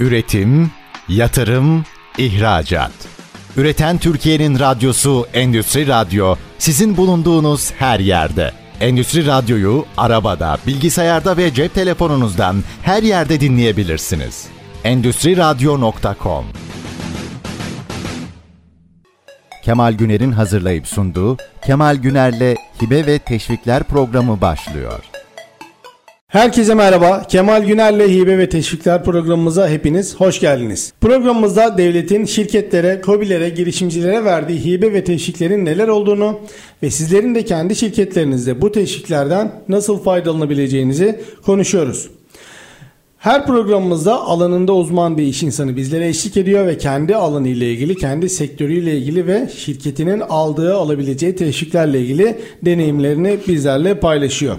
Üretim, yatırım, ihracat. Üreten Türkiye'nin radyosu Endüstri Radyo sizin bulunduğunuz her yerde. Endüstri Radyo'yu arabada, bilgisayarda ve cep telefonunuzdan her yerde dinleyebilirsiniz. Endüstri Radyo.com Kemal Güner'in hazırlayıp sunduğu Kemal Güner'le Hibe ve Teşvikler programı başlıyor. Herkese merhaba. Kemal Güner'le Hibe ve Teşvikler programımıza hepiniz hoş geldiniz. Programımızda devletin şirketlere, kobilere, girişimcilere verdiği hibe ve teşviklerin neler olduğunu ve sizlerin de kendi şirketlerinizde bu teşviklerden nasıl faydalanabileceğinizi konuşuyoruz. Her programımızda alanında uzman bir iş insanı bizlere eşlik ediyor ve kendi alanı ile ilgili, kendi sektörüyle ilgili ve şirketinin aldığı, alabileceği teşviklerle ilgili deneyimlerini bizlerle paylaşıyor.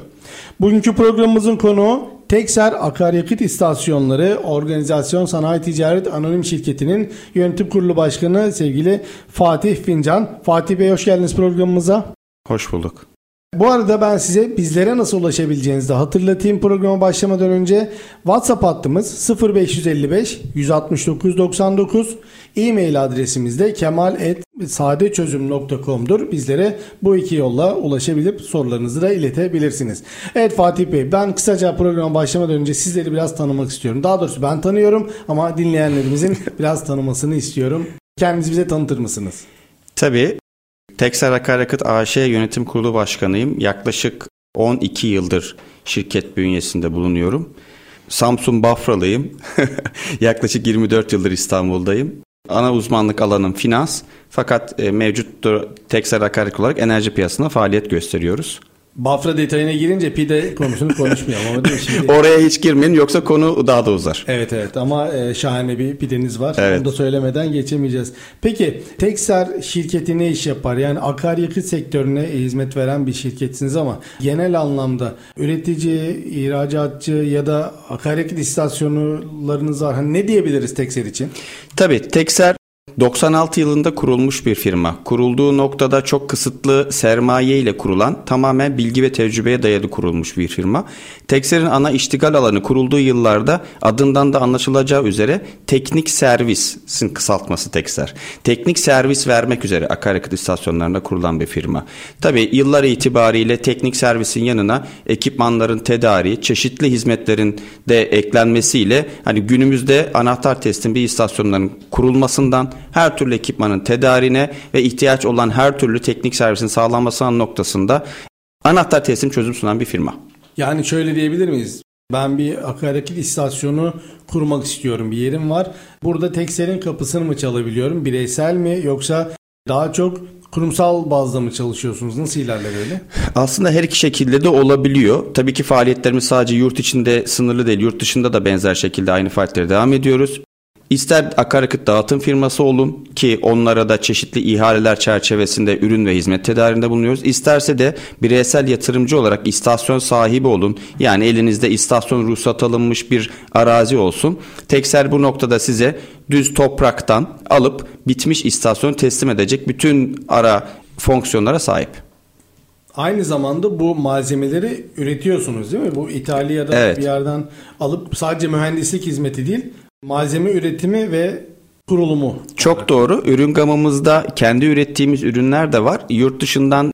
Bugünkü programımızın konuğu Tekser Akaryakıt İstasyonları Organizasyon Sanayi Ticaret Anonim Şirketi'nin yönetim kurulu başkanı sevgili Fatih Fincan. Fatih Bey hoş geldiniz programımıza. Hoş bulduk. Bu arada ben size bizlere nasıl ulaşabileceğinizi hatırlatayım programa başlamadan önce. WhatsApp hattımız 0555 169 99 e-mail adresimiz de kemal.sadeçözüm.com'dur. Bizlere bu iki yolla ulaşabilip sorularınızı da iletebilirsiniz. Evet Fatih Bey ben kısaca programa başlamadan önce sizleri biraz tanımak istiyorum. Daha doğrusu ben tanıyorum ama dinleyenlerimizin biraz tanımasını istiyorum. Kendinizi bize tanıtır mısınız? Tabii. Tekser Akaryakıt AŞ Yönetim Kurulu Başkanıyım. Yaklaşık 12 yıldır şirket bünyesinde bulunuyorum. Samsun Bafralıyım. Yaklaşık 24 yıldır İstanbul'dayım. Ana uzmanlık alanım finans. Fakat e, mevcut Tekser Akaryakıt olarak enerji piyasasında faaliyet gösteriyoruz. Bafra detayına girince pide konusunu konuşmayalım ama değil mi? Şimdi... Oraya hiç girmeyin yoksa konu daha da uzar. Evet evet ama e, şahane bir pideniz var. Evet. Onu da söylemeden geçemeyeceğiz. Peki Tekser şirketi ne iş yapar? Yani akaryakıt sektörüne hizmet veren bir şirketsiniz ama genel anlamda üretici, ihracatçı ya da akaryakıt istasyonlarınız var. Hani ne diyebiliriz Tekser için? Tabii Tekser 96 yılında kurulmuş bir firma. Kurulduğu noktada çok kısıtlı sermaye ile kurulan tamamen bilgi ve tecrübeye dayalı kurulmuş bir firma. Tekser'in ana iştigal alanı kurulduğu yıllarda adından da anlaşılacağı üzere teknik servisin kısaltması Tekser. Teknik servis vermek üzere akaryakıt istasyonlarında kurulan bir firma. Tabi yıllar itibariyle teknik servisin yanına ekipmanların tedariği, çeşitli hizmetlerin de eklenmesiyle hani günümüzde anahtar teslim bir istasyonların kurulmasından her türlü ekipmanın tedarine ve ihtiyaç olan her türlü teknik servisin sağlanması noktasında anahtar teslim çözüm sunan bir firma. Yani şöyle diyebilir miyiz? Ben bir akaryakıt istasyonu kurmak istiyorum. Bir yerim var. Burada Teksel'in kapısını mı çalabiliyorum? Bireysel mi yoksa daha çok kurumsal bazda mı çalışıyorsunuz? Nasıl ilerler öyle? Aslında her iki şekilde de olabiliyor. Tabii ki faaliyetlerimiz sadece yurt içinde sınırlı değil. Yurt dışında da benzer şekilde aynı faaliyetlere devam ediyoruz. İster akaryakıt dağıtım firması olun ki onlara da çeşitli ihaleler çerçevesinde ürün ve hizmet tedarinde bulunuyoruz. İsterse de bireysel yatırımcı olarak istasyon sahibi olun. Yani elinizde istasyon ruhsat alınmış bir arazi olsun. Tekser bu noktada size düz topraktan alıp bitmiş istasyon teslim edecek bütün ara fonksiyonlara sahip. Aynı zamanda bu malzemeleri üretiyorsunuz değil mi? Bu İtalya'da Evet. bir yerden alıp sadece mühendislik hizmeti değil, malzeme üretimi ve kurulumu. Çok doğru. Ürün gamımızda kendi ürettiğimiz ürünler de var. Yurt dışından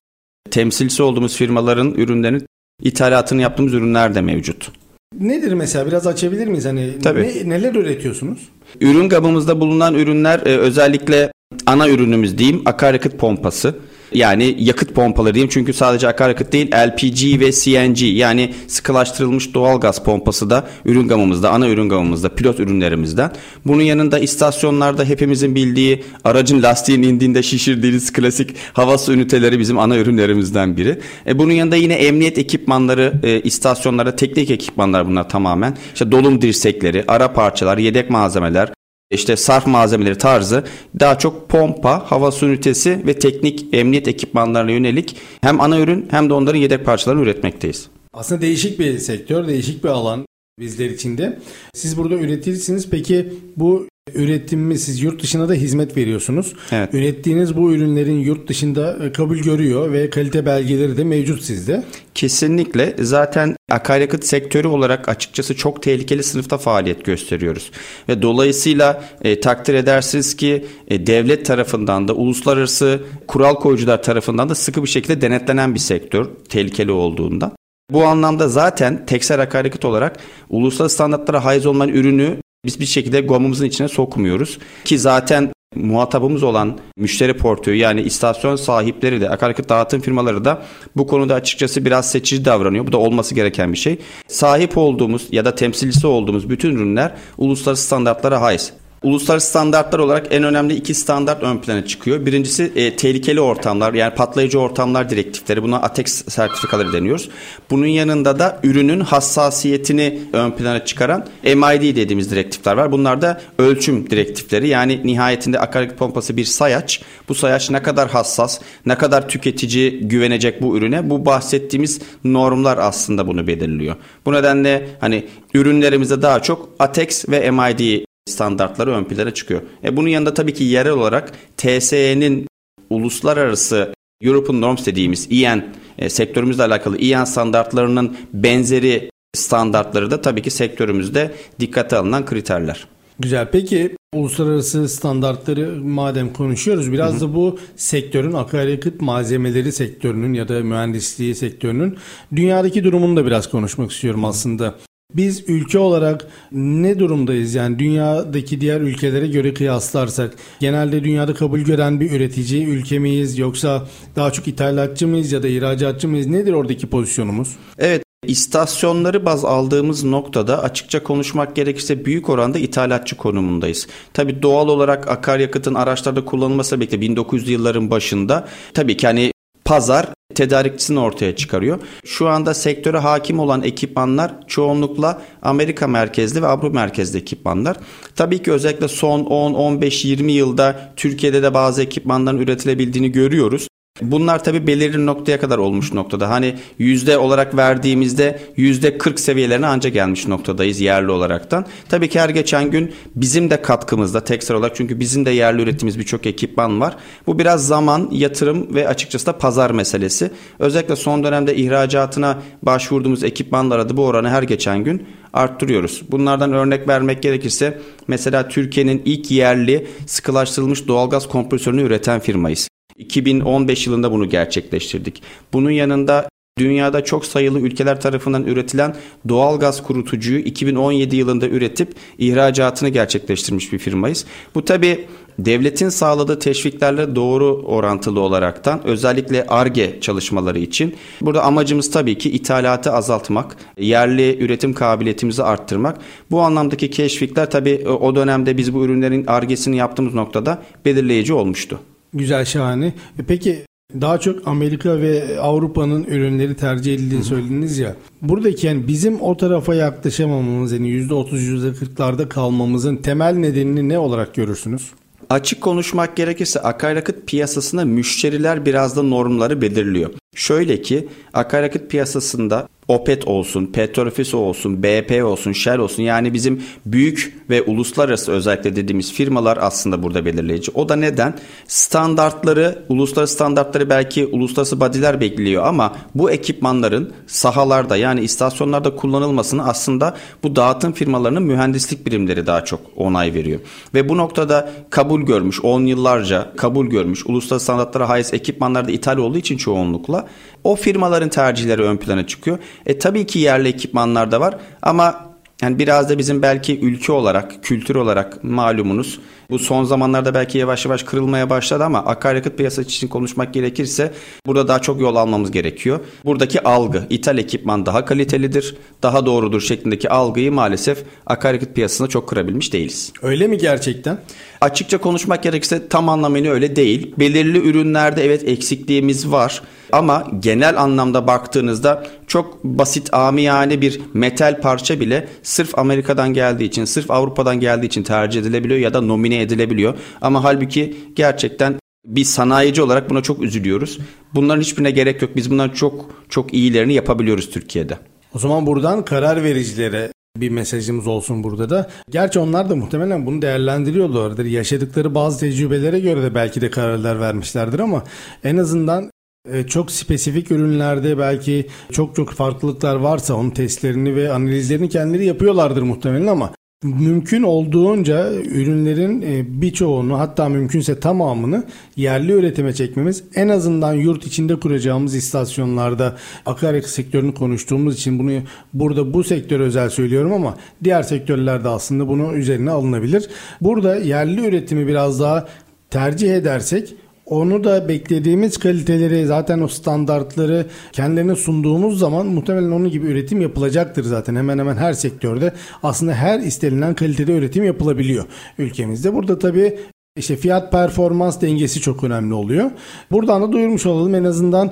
temsilci olduğumuz firmaların ürünlerini ithalatını yaptığımız ürünler de mevcut. Nedir mesela biraz açabilir miyiz? Hani Tabii. ne- neler üretiyorsunuz? Ürün gamımızda bulunan ürünler e, özellikle ana ürünümüz diyeyim akaryakıt pompası. Yani yakıt pompaları diyeyim çünkü sadece akaryakıt değil LPG ve CNG yani sıkılaştırılmış doğal gaz pompası da ürün gamımızda ana ürün gamımızda pilot ürünlerimizden. Bunun yanında istasyonlarda hepimizin bildiği aracın lastiğin indiğinde şişirdiğiniz klasik hava su üniteleri bizim ana ürünlerimizden biri. E, bunun yanında yine emniyet ekipmanları e, istasyonlara teknik ekipmanlar bunlar tamamen. İşte dolum dirsekleri, ara parçalar, yedek malzemeler, işte sarf malzemeleri tarzı daha çok pompa, hava su ünitesi ve teknik emniyet ekipmanlarına yönelik hem ana ürün hem de onların yedek parçalarını üretmekteyiz. Aslında değişik bir sektör, değişik bir alan bizler için de. Siz burada üreticisiniz. Peki bu üretimimi siz yurt dışına da hizmet veriyorsunuz. Evet. Ürettiğiniz bu ürünlerin yurt dışında e, kabul görüyor ve kalite belgeleri de mevcut sizde. Kesinlikle zaten akaryakıt sektörü olarak açıkçası çok tehlikeli sınıfta faaliyet gösteriyoruz. Ve dolayısıyla e, takdir edersiniz ki e, devlet tarafından da uluslararası kural koyucular tarafından da sıkı bir şekilde denetlenen bir sektör tehlikeli olduğunda. Bu anlamda zaten teksel akaryakıt olarak uluslararası standartlara haiz olmayan ürünü biz bir şekilde GOM'umuzun içine sokmuyoruz. Ki zaten muhatabımız olan müşteri portföyü yani istasyon sahipleri de akaryakıt dağıtım firmaları da bu konuda açıkçası biraz seçici davranıyor. Bu da olması gereken bir şey. Sahip olduğumuz ya da temsilcisi olduğumuz bütün ürünler uluslararası standartlara haiz. Uluslararası standartlar olarak en önemli iki standart ön plana çıkıyor. Birincisi e, tehlikeli ortamlar yani patlayıcı ortamlar direktifleri. Buna ATEX sertifikaları deniyoruz. Bunun yanında da ürünün hassasiyetini ön plana çıkaran MID dediğimiz direktifler var. Bunlar da ölçüm direktifleri. Yani nihayetinde akaryakıt pompası bir sayaç. Bu sayaç ne kadar hassas, ne kadar tüketici güvenecek bu ürüne? Bu bahsettiğimiz normlar aslında bunu belirliyor. Bu nedenle hani ürünlerimizde daha çok ATEX ve MID standartları ön plana çıkıyor. E bunun yanında tabii ki yerel olarak TSE'nin uluslararası European Norms dediğimiz EN e, sektörümüzle alakalı EN standartlarının benzeri standartları da tabii ki sektörümüzde dikkate alınan kriterler. Güzel. Peki uluslararası standartları madem konuşuyoruz biraz hı hı. da bu sektörün akaryakıt malzemeleri sektörünün ya da mühendisliği sektörünün dünyadaki durumunu da biraz konuşmak istiyorum aslında. Biz ülke olarak ne durumdayız? Yani dünyadaki diğer ülkelere göre kıyaslarsak genelde dünyada kabul gören bir üretici ülke miyiz yoksa daha çok ithalatçı mıyız ya da ihracatçı mıyız? Nedir oradaki pozisyonumuz? Evet İstasyonları baz aldığımız noktada açıkça konuşmak gerekirse büyük oranda ithalatçı konumundayız. Tabi doğal olarak akaryakıtın araçlarda kullanılması birlikte 1900'lü yılların başında tabii ki hani pazar tedarikçisini ortaya çıkarıyor. Şu anda sektöre hakim olan ekipmanlar çoğunlukla Amerika merkezli ve Avrupa merkezli ekipmanlar. Tabii ki özellikle son 10, 15, 20 yılda Türkiye'de de bazı ekipmanların üretilebildiğini görüyoruz. Bunlar tabi belirli noktaya kadar olmuş noktada. Hani yüzde olarak verdiğimizde yüzde 40 seviyelerine anca gelmiş noktadayız yerli olaraktan. Tabii ki her geçen gün bizim de katkımızda tekstil olarak çünkü bizim de yerli ürettiğimiz birçok ekipman var. Bu biraz zaman, yatırım ve açıkçası da pazar meselesi. Özellikle son dönemde ihracatına başvurduğumuz ekipmanlara da bu oranı her geçen gün arttırıyoruz. Bunlardan örnek vermek gerekirse mesela Türkiye'nin ilk yerli sıkılaştırılmış doğalgaz kompresörünü üreten firmayız. 2015 yılında bunu gerçekleştirdik. Bunun yanında dünyada çok sayılı ülkeler tarafından üretilen doğal gaz kurutucuyu 2017 yılında üretip ihracatını gerçekleştirmiş bir firmayız. Bu tabi devletin sağladığı teşviklerle doğru orantılı olaraktan özellikle ARGE çalışmaları için burada amacımız tabii ki ithalatı azaltmak, yerli üretim kabiliyetimizi arttırmak. Bu anlamdaki keşfikler tabii o dönemde biz bu ürünlerin ARGE'sini yaptığımız noktada belirleyici olmuştu. Güzel şahane. E peki daha çok Amerika ve Avrupa'nın ürünleri tercih edildiğini söylediniz ya. Buradaki yani bizim o tarafa yaklaşamamamız yani %30 %40'larda kalmamızın temel nedenini ne olarak görürsünüz? Açık konuşmak gerekirse akaryakıt piyasasında müşteriler biraz da normları belirliyor. Şöyle ki akaryakıt piyasasında Opet olsun, Petrofis olsun, BP olsun, Shell olsun yani bizim büyük ve uluslararası özellikle dediğimiz firmalar aslında burada belirleyici. O da neden? Standartları, uluslararası standartları belki uluslararası badiler bekliyor ama bu ekipmanların sahalarda yani istasyonlarda kullanılmasını aslında bu dağıtım firmalarının mühendislik birimleri daha çok onay veriyor. Ve bu noktada kabul görmüş, 10 yıllarca kabul görmüş, uluslararası standartlara haiz ekipmanlarda ithal olduğu için çoğunlukla o firmaların tercihleri ön plana çıkıyor. E tabii ki yerli ekipmanlar da var ama yani biraz da bizim belki ülke olarak, kültür olarak malumunuz bu son zamanlarda belki yavaş yavaş kırılmaya başladı ama akaryakıt piyasası için konuşmak gerekirse burada daha çok yol almamız gerekiyor. Buradaki algı, ithal ekipman daha kalitelidir, daha doğrudur şeklindeki algıyı maalesef akaryakıt piyasasında çok kırabilmiş değiliz. Öyle mi gerçekten? Açıkça konuşmak gerekirse tam anlamıyla öyle değil. Belirli ürünlerde evet eksikliğimiz var. Ama genel anlamda baktığınızda çok basit amiyane bir metal parça bile sırf Amerika'dan geldiği için, sırf Avrupa'dan geldiği için tercih edilebiliyor ya da nomine edilebiliyor. Ama halbuki gerçekten bir sanayici olarak buna çok üzülüyoruz. Bunların hiçbirine gerek yok. Biz bunların çok çok iyilerini yapabiliyoruz Türkiye'de. O zaman buradan karar vericilere bir mesajımız olsun burada da. Gerçi onlar da muhtemelen bunu değerlendiriyorlardır. Yaşadıkları bazı tecrübelere göre de belki de kararlar vermişlerdir ama en azından e, çok spesifik ürünlerde belki çok çok farklılıklar varsa onun testlerini ve analizlerini kendileri yapıyorlardır muhtemelen ama mümkün olduğunca ürünlerin e, birçoğunu hatta mümkünse tamamını yerli üretime çekmemiz en azından yurt içinde kuracağımız istasyonlarda akaryakıt sektörünü konuştuğumuz için bunu burada bu sektör özel söylüyorum ama diğer sektörlerde aslında bunu üzerine alınabilir. Burada yerli üretimi biraz daha tercih edersek onu da beklediğimiz kaliteleri zaten o standartları kendilerine sunduğumuz zaman muhtemelen onun gibi üretim yapılacaktır zaten. Hemen hemen her sektörde aslında her istenilen kalitede üretim yapılabiliyor ülkemizde. Burada tabii işte fiyat performans dengesi çok önemli oluyor. Buradan da duyurmuş olalım en azından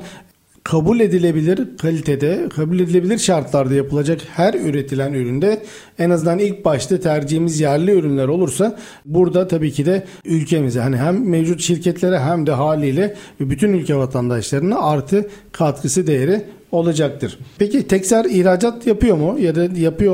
kabul edilebilir kalitede, kabul edilebilir şartlarda yapılacak her üretilen üründe en azından ilk başta tercihimiz yerli ürünler olursa burada tabii ki de ülkemize hani hem mevcut şirketlere hem de haliyle bütün ülke vatandaşlarına artı katkısı değeri olacaktır. Peki Tekser ihracat yapıyor mu ya da yapıyor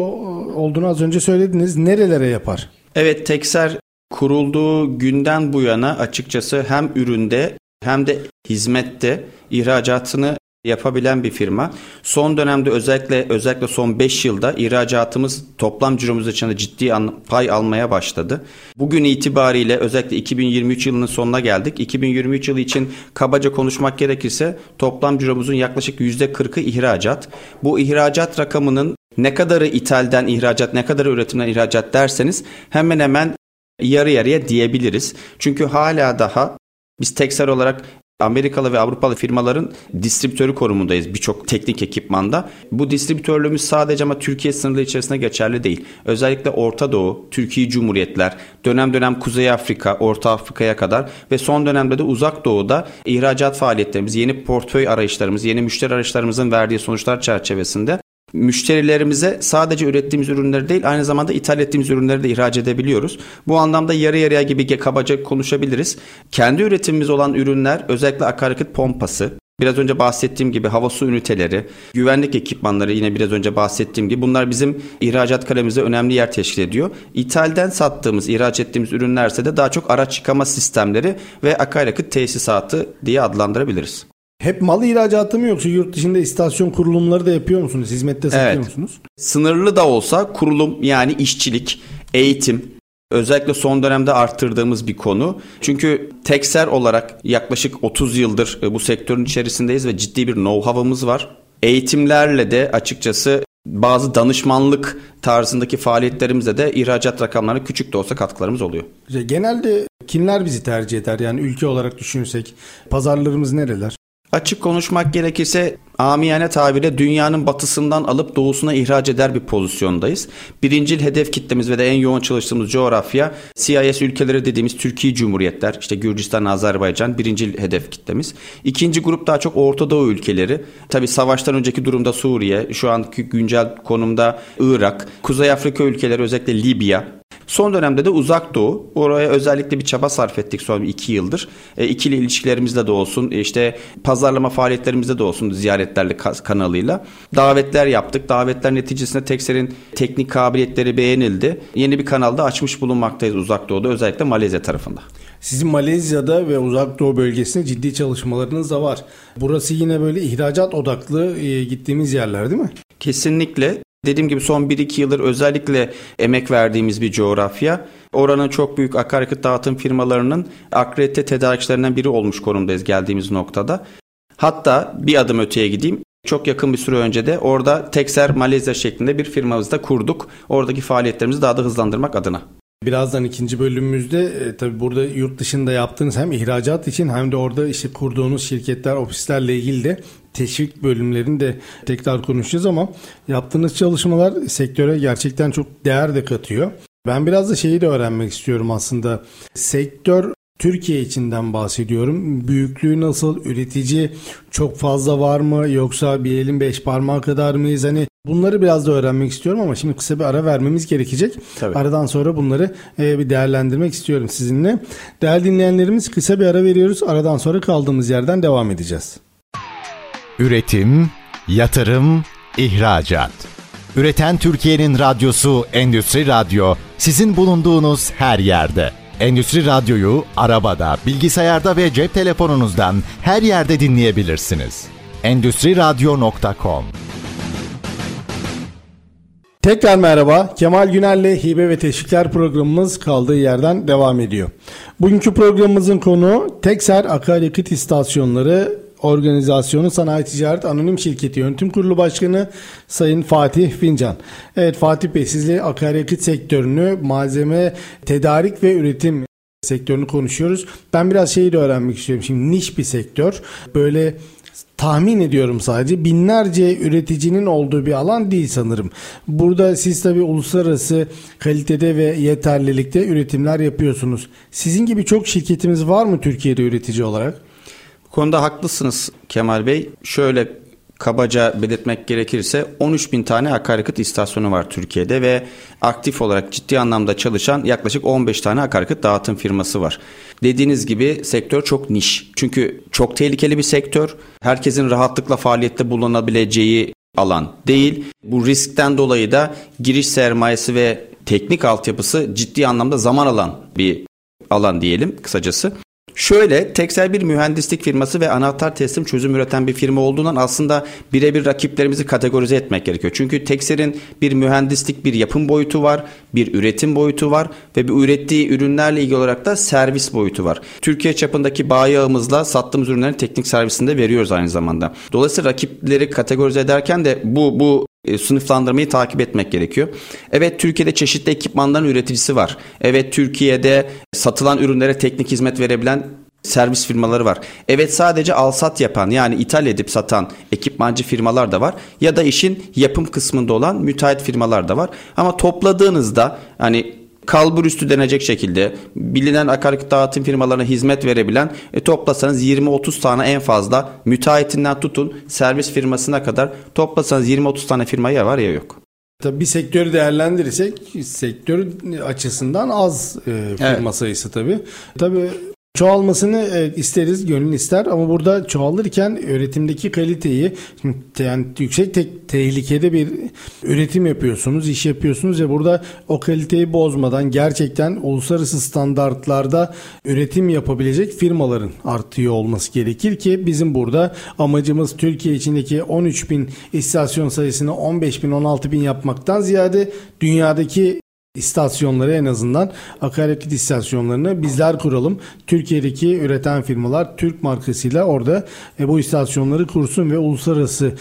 olduğunu az önce söylediniz. Nerelere yapar? Evet Tekser kurulduğu günden bu yana açıkçası hem üründe hem de hizmette ihracatını yapabilen bir firma. Son dönemde özellikle özellikle son 5 yılda ihracatımız toplam ciromuz içinde ciddi pay almaya başladı. Bugün itibariyle özellikle 2023 yılının sonuna geldik. 2023 yılı için kabaca konuşmak gerekirse toplam ciromuzun yaklaşık %40'ı ihracat. Bu ihracat rakamının ne kadarı ithalden ihracat, ne kadarı üretimden ihracat derseniz hemen hemen yarı yarıya diyebiliriz. Çünkü hala daha biz Texer olarak Amerikalı ve Avrupalı firmaların distribütörü konumundayız birçok teknik ekipmanda. Bu distribütörlüğümüz sadece ama Türkiye sınırları içerisinde geçerli değil. Özellikle Orta Doğu, Türkiye Cumhuriyetler, dönem dönem Kuzey Afrika, Orta Afrika'ya kadar ve son dönemde de Uzak Doğu'da ihracat faaliyetlerimiz, yeni portföy arayışlarımız, yeni müşteri arayışlarımızın verdiği sonuçlar çerçevesinde müşterilerimize sadece ürettiğimiz ürünleri değil aynı zamanda ithal ettiğimiz ürünleri de ihraç edebiliyoruz. Bu anlamda yarı yarıya gibi kabaca konuşabiliriz. Kendi üretimimiz olan ürünler özellikle akaryakıt pompası, Biraz önce bahsettiğim gibi hava su üniteleri, güvenlik ekipmanları yine biraz önce bahsettiğim gibi bunlar bizim ihracat kalemimizde önemli yer teşkil ediyor. İthalden sattığımız, ihraç ettiğimiz ürünlerse de daha çok araç yıkama sistemleri ve akaryakıt tesisatı diye adlandırabiliriz. Hep mal ihracatı mı yoksa yurt dışında istasyon kurulumları da yapıyor musunuz? Hizmette satıyor evet. musunuz? Sınırlı da olsa kurulum yani işçilik, eğitim, özellikle son dönemde arttırdığımız bir konu. Çünkü Tekser olarak yaklaşık 30 yıldır e, bu sektörün içerisindeyiz ve ciddi bir know-how'ımız var. Eğitimlerle de açıkçası bazı danışmanlık tarzındaki faaliyetlerimizde de ihracat rakamlarına küçük de olsa katkılarımız oluyor. Genelde kimler bizi tercih eder? Yani ülke olarak düşünsek pazarlarımız nereler? Açık konuşmak gerekirse amiyane tabirle dünyanın batısından alıp doğusuna ihraç eder bir pozisyondayız. Birincil hedef kitlemiz ve de en yoğun çalıştığımız coğrafya CIS ülkeleri dediğimiz Türkiye Cumhuriyetler, işte Gürcistan, Azerbaycan birincil hedef kitlemiz. İkinci grup daha çok Orta Doğu ülkeleri. Tabi savaştan önceki durumda Suriye, şu anki güncel konumda Irak, Kuzey Afrika ülkeleri özellikle Libya, Son dönemde de uzak doğu. Oraya özellikle bir çaba sarf ettik son iki yıldır. E, ikili ilişkilerimizde de olsun, e, işte pazarlama faaliyetlerimizde de olsun ziyaretlerle kanalıyla. Davetler yaptık. Davetler neticesinde Tekser'in teknik kabiliyetleri beğenildi. Yeni bir kanalda açmış bulunmaktayız uzak doğuda özellikle Malezya tarafında. Sizin Malezya'da ve uzak doğu bölgesinde ciddi çalışmalarınız da var. Burası yine böyle ihracat odaklı e, gittiğimiz yerler değil mi? Kesinlikle. Dediğim gibi son 1-2 yıldır özellikle emek verdiğimiz bir coğrafya. Oranın çok büyük akaryakıt dağıtım firmalarının akredite tedarikçilerinden biri olmuş konumdayız geldiğimiz noktada. Hatta bir adım öteye gideyim. Çok yakın bir süre önce de orada Tekser Malezya şeklinde bir firmamızda kurduk. Oradaki faaliyetlerimizi daha da hızlandırmak adına. Birazdan ikinci bölümümüzde e, tabi burada yurt dışında yaptığınız hem ihracat için hem de orada işte kurduğunuz şirketler, ofislerle ilgili de teşvik bölümlerini de tekrar konuşacağız ama yaptığınız çalışmalar sektöre gerçekten çok değer de katıyor. Ben biraz da şeyi de öğrenmek istiyorum aslında. Sektör Türkiye içinden bahsediyorum. Büyüklüğü nasıl? Üretici çok fazla var mı? Yoksa bir elin beş parmağı kadar mıyız? Hani bunları biraz da öğrenmek istiyorum ama şimdi kısa bir ara vermemiz gerekecek. Tabii. Aradan sonra bunları e, bir değerlendirmek istiyorum sizinle. Değerli dinleyenlerimiz kısa bir ara veriyoruz. Aradan sonra kaldığımız yerden devam edeceğiz. Üretim, yatırım, ihracat. Üreten Türkiye'nin radyosu Endüstri Radyo sizin bulunduğunuz her yerde. Endüstri Radyo'yu arabada, bilgisayarda ve cep telefonunuzdan her yerde dinleyebilirsiniz. Endüstri Radyo.com Tekrar merhaba. Kemal Güner'le Hibe ve Teşvikler programımız kaldığı yerden devam ediyor. Bugünkü programımızın konu Tekser Akaryakıt İstasyonları Organizasyonu Sanayi Ticaret Anonim Şirketi Yönetim Kurulu Başkanı Sayın Fatih Fincan. Evet Fatih Bey sizle akaryakıt sektörünü, malzeme, tedarik ve üretim sektörünü konuşuyoruz. Ben biraz şeyi de öğrenmek istiyorum. Şimdi niş bir sektör. Böyle tahmin ediyorum sadece binlerce üreticinin olduğu bir alan değil sanırım. Burada siz tabii uluslararası kalitede ve yeterlilikte üretimler yapıyorsunuz. Sizin gibi çok şirketimiz var mı Türkiye'de üretici olarak? Konuda haklısınız Kemal Bey. Şöyle kabaca belirtmek gerekirse 13 bin tane akaryakıt istasyonu var Türkiye'de ve aktif olarak ciddi anlamda çalışan yaklaşık 15 tane akaryakıt dağıtım firması var. Dediğiniz gibi sektör çok niş. Çünkü çok tehlikeli bir sektör. Herkesin rahatlıkla faaliyette bulunabileceği alan değil. Bu riskten dolayı da giriş sermayesi ve teknik altyapısı ciddi anlamda zaman alan bir alan diyelim kısacası. Şöyle Texel bir mühendislik firması ve anahtar teslim çözüm üreten bir firma olduğundan aslında birebir rakiplerimizi kategorize etmek gerekiyor. Çünkü Texel'in bir mühendislik bir yapım boyutu var, bir üretim boyutu var ve bir ürettiği ürünlerle ilgili olarak da servis boyutu var. Türkiye çapındaki bağ sattığımız ürünlerin teknik servisinde veriyoruz aynı zamanda. Dolayısıyla rakipleri kategorize ederken de bu bu e, sınıflandırmayı takip etmek gerekiyor. Evet Türkiye'de çeşitli ekipmanların üreticisi var. Evet Türkiye'de satılan ürünlere teknik hizmet verebilen servis firmaları var. Evet sadece alsat yapan yani ithal edip satan ekipmancı firmalar da var. Ya da işin yapım kısmında olan müteahhit firmalar da var. Ama topladığınızda hani kalbur üstü denecek şekilde bilinen akaryakıt dağıtım firmalarına hizmet verebilen e, toplasanız 20-30 tane en fazla müteahhitinden tutun servis firmasına kadar toplasanız 20-30 tane firma ya var ya yok. Tabii bir sektörü değerlendirirsek sektör açısından az e, firma evet. sayısı tabii. Tabii Çoğalmasını evet, isteriz, gönül ister ama burada çoğalırken üretimdeki kaliteyi yani yüksek te- tehlikede bir üretim yapıyorsunuz, iş yapıyorsunuz ve burada o kaliteyi bozmadan gerçekten uluslararası standartlarda üretim yapabilecek firmaların artıyor olması gerekir ki bizim burada amacımız Türkiye içindeki 13 bin istasyon sayısını 15 bin 16 bin yapmaktan ziyade dünyadaki istasyonları en azından akaryakıt istasyonlarını bizler kuralım. Türkiye'deki üreten firmalar Türk markasıyla orada e, bu istasyonları kursun ve uluslararası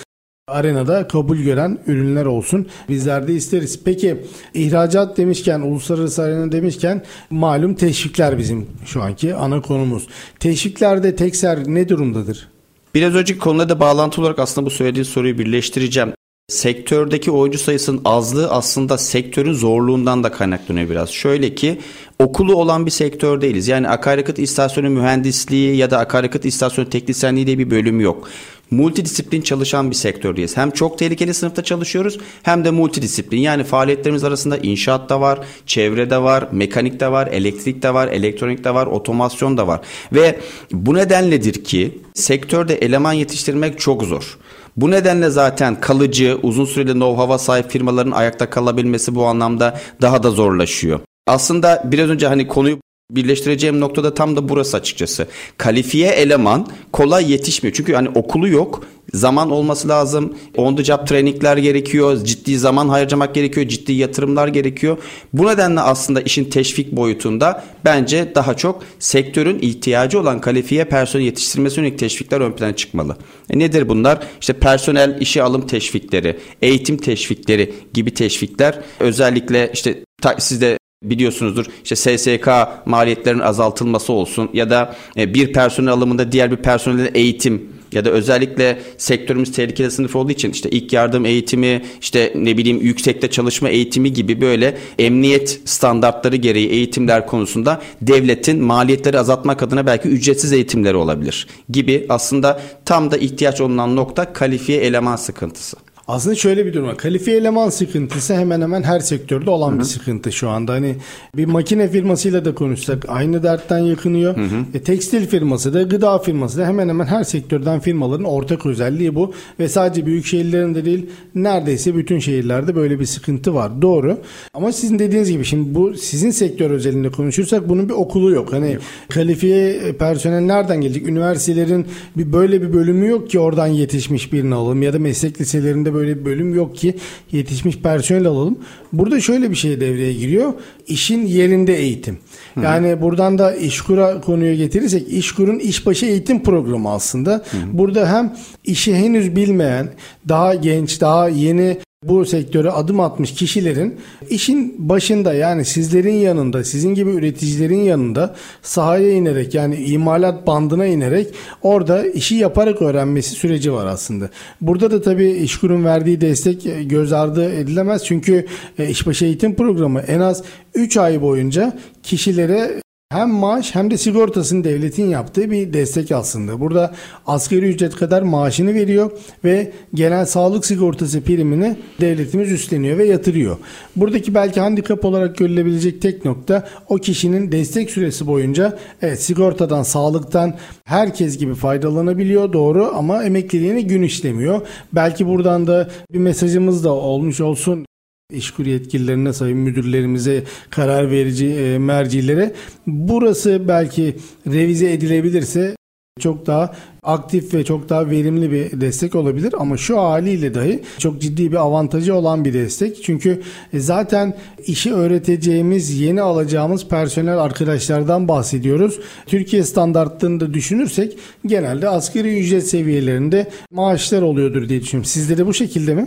arenada kabul gören ürünler olsun. Bizler de isteriz. Peki ihracat demişken, uluslararası arena demişken malum teşvikler bizim şu anki ana konumuz. Teşviklerde Tekser ne durumdadır? Biraz önceki konuda da bağlantı olarak aslında bu söylediğin soruyu birleştireceğim sektördeki oyuncu sayısının azlığı aslında sektörün zorluğundan da kaynaklanıyor biraz. Şöyle ki okulu olan bir sektör değiliz. Yani akaryakıt istasyonu mühendisliği ya da akaryakıt istasyonu teknisyenliği diye bir bölüm yok. Multidisiplin çalışan bir sektördeyiz. Hem çok tehlikeli sınıfta çalışıyoruz hem de multidisiplin. Yani faaliyetlerimiz arasında inşaat da var, çevre de var, mekanik de var, elektrik de var, elektronik de var, otomasyon da var. Ve bu nedenledir ki sektörde eleman yetiştirmek çok zor. Bu nedenle zaten kalıcı, uzun süreli know-how'a sahip firmaların ayakta kalabilmesi bu anlamda daha da zorlaşıyor. Aslında biraz önce hani konuyu birleştireceğim noktada tam da burası açıkçası. Kalifiye eleman kolay yetişmiyor. Çünkü hani okulu yok. Zaman olması lazım. On the job trainingler gerekiyor. Ciddi zaman harcamak gerekiyor. Ciddi yatırımlar gerekiyor. Bu nedenle aslında işin teşvik boyutunda bence daha çok sektörün ihtiyacı olan kalifiye personel yetiştirmesi yönelik teşvikler ön plana çıkmalı. E nedir bunlar? İşte personel işe alım teşvikleri, eğitim teşvikleri gibi teşvikler özellikle işte siz de biliyorsunuzdur işte SSK maliyetlerin azaltılması olsun ya da e, bir personel alımında diğer bir personelin eğitim ya da özellikle sektörümüz tehlikeli sınıf olduğu için işte ilk yardım eğitimi, işte ne bileyim yüksekte çalışma eğitimi gibi böyle emniyet standartları gereği eğitimler konusunda devletin maliyetleri azaltmak adına belki ücretsiz eğitimleri olabilir gibi aslında tam da ihtiyaç olunan nokta kalifiye eleman sıkıntısı. Aslında şöyle bir durum var. Kalifiye eleman sıkıntısı hemen hemen her sektörde olan Hı-hı. bir sıkıntı şu anda. Hani bir makine firmasıyla da konuşsak aynı dertten yakınıyor. E, tekstil firması da gıda firması da hemen hemen her sektörden firmaların ortak özelliği bu. Ve sadece büyük şehirlerinde değil neredeyse bütün şehirlerde böyle bir sıkıntı var. Doğru. Ama sizin dediğiniz gibi şimdi bu sizin sektör özelinde konuşursak bunun bir okulu yok. Hani yok. kalifiye personel nereden gelecek? Üniversitelerin bir böyle bir bölümü yok ki oradan yetişmiş birini alalım ya da meslek liselerinde böyle bir bölüm yok ki yetişmiş personel alalım. Burada şöyle bir şey devreye giriyor. İşin yerinde eğitim. Yani Hı-hı. buradan da İşkur'a konuyu getirirsek İşkur'un işbaşı eğitim programı aslında. Hı-hı. Burada hem işi henüz bilmeyen, daha genç, daha yeni bu sektöre adım atmış kişilerin işin başında yani sizlerin yanında, sizin gibi üreticilerin yanında sahaya inerek yani imalat bandına inerek orada işi yaparak öğrenmesi süreci var aslında. Burada da tabii İşkur'un verdiği destek göz ardı edilemez. Çünkü e, işbaşı eğitim programı en az 3 ay boyunca kişilere hem maaş hem de sigortasını devletin yaptığı bir destek aslında. Burada asgari ücret kadar maaşını veriyor ve genel sağlık sigortası primini devletimiz üstleniyor ve yatırıyor. Buradaki belki handikap olarak görülebilecek tek nokta o kişinin destek süresi boyunca evet sigortadan, sağlıktan herkes gibi faydalanabiliyor doğru ama emekliliğine gün işlemiyor. Belki buradan da bir mesajımız da olmuş olsun İşkur yetkililerine, sayın müdürlerimize, karar verici e, mercilere burası belki revize edilebilirse çok daha aktif ve çok daha verimli bir destek olabilir ama şu haliyle dahi çok ciddi bir avantajı olan bir destek. Çünkü e, zaten işi öğreteceğimiz, yeni alacağımız personel arkadaşlardan bahsediyoruz. Türkiye standartlarını da düşünürsek genelde asgari ücret seviyelerinde maaşlar oluyordur diye düşünüyorum. Sizde de bu şekilde mi?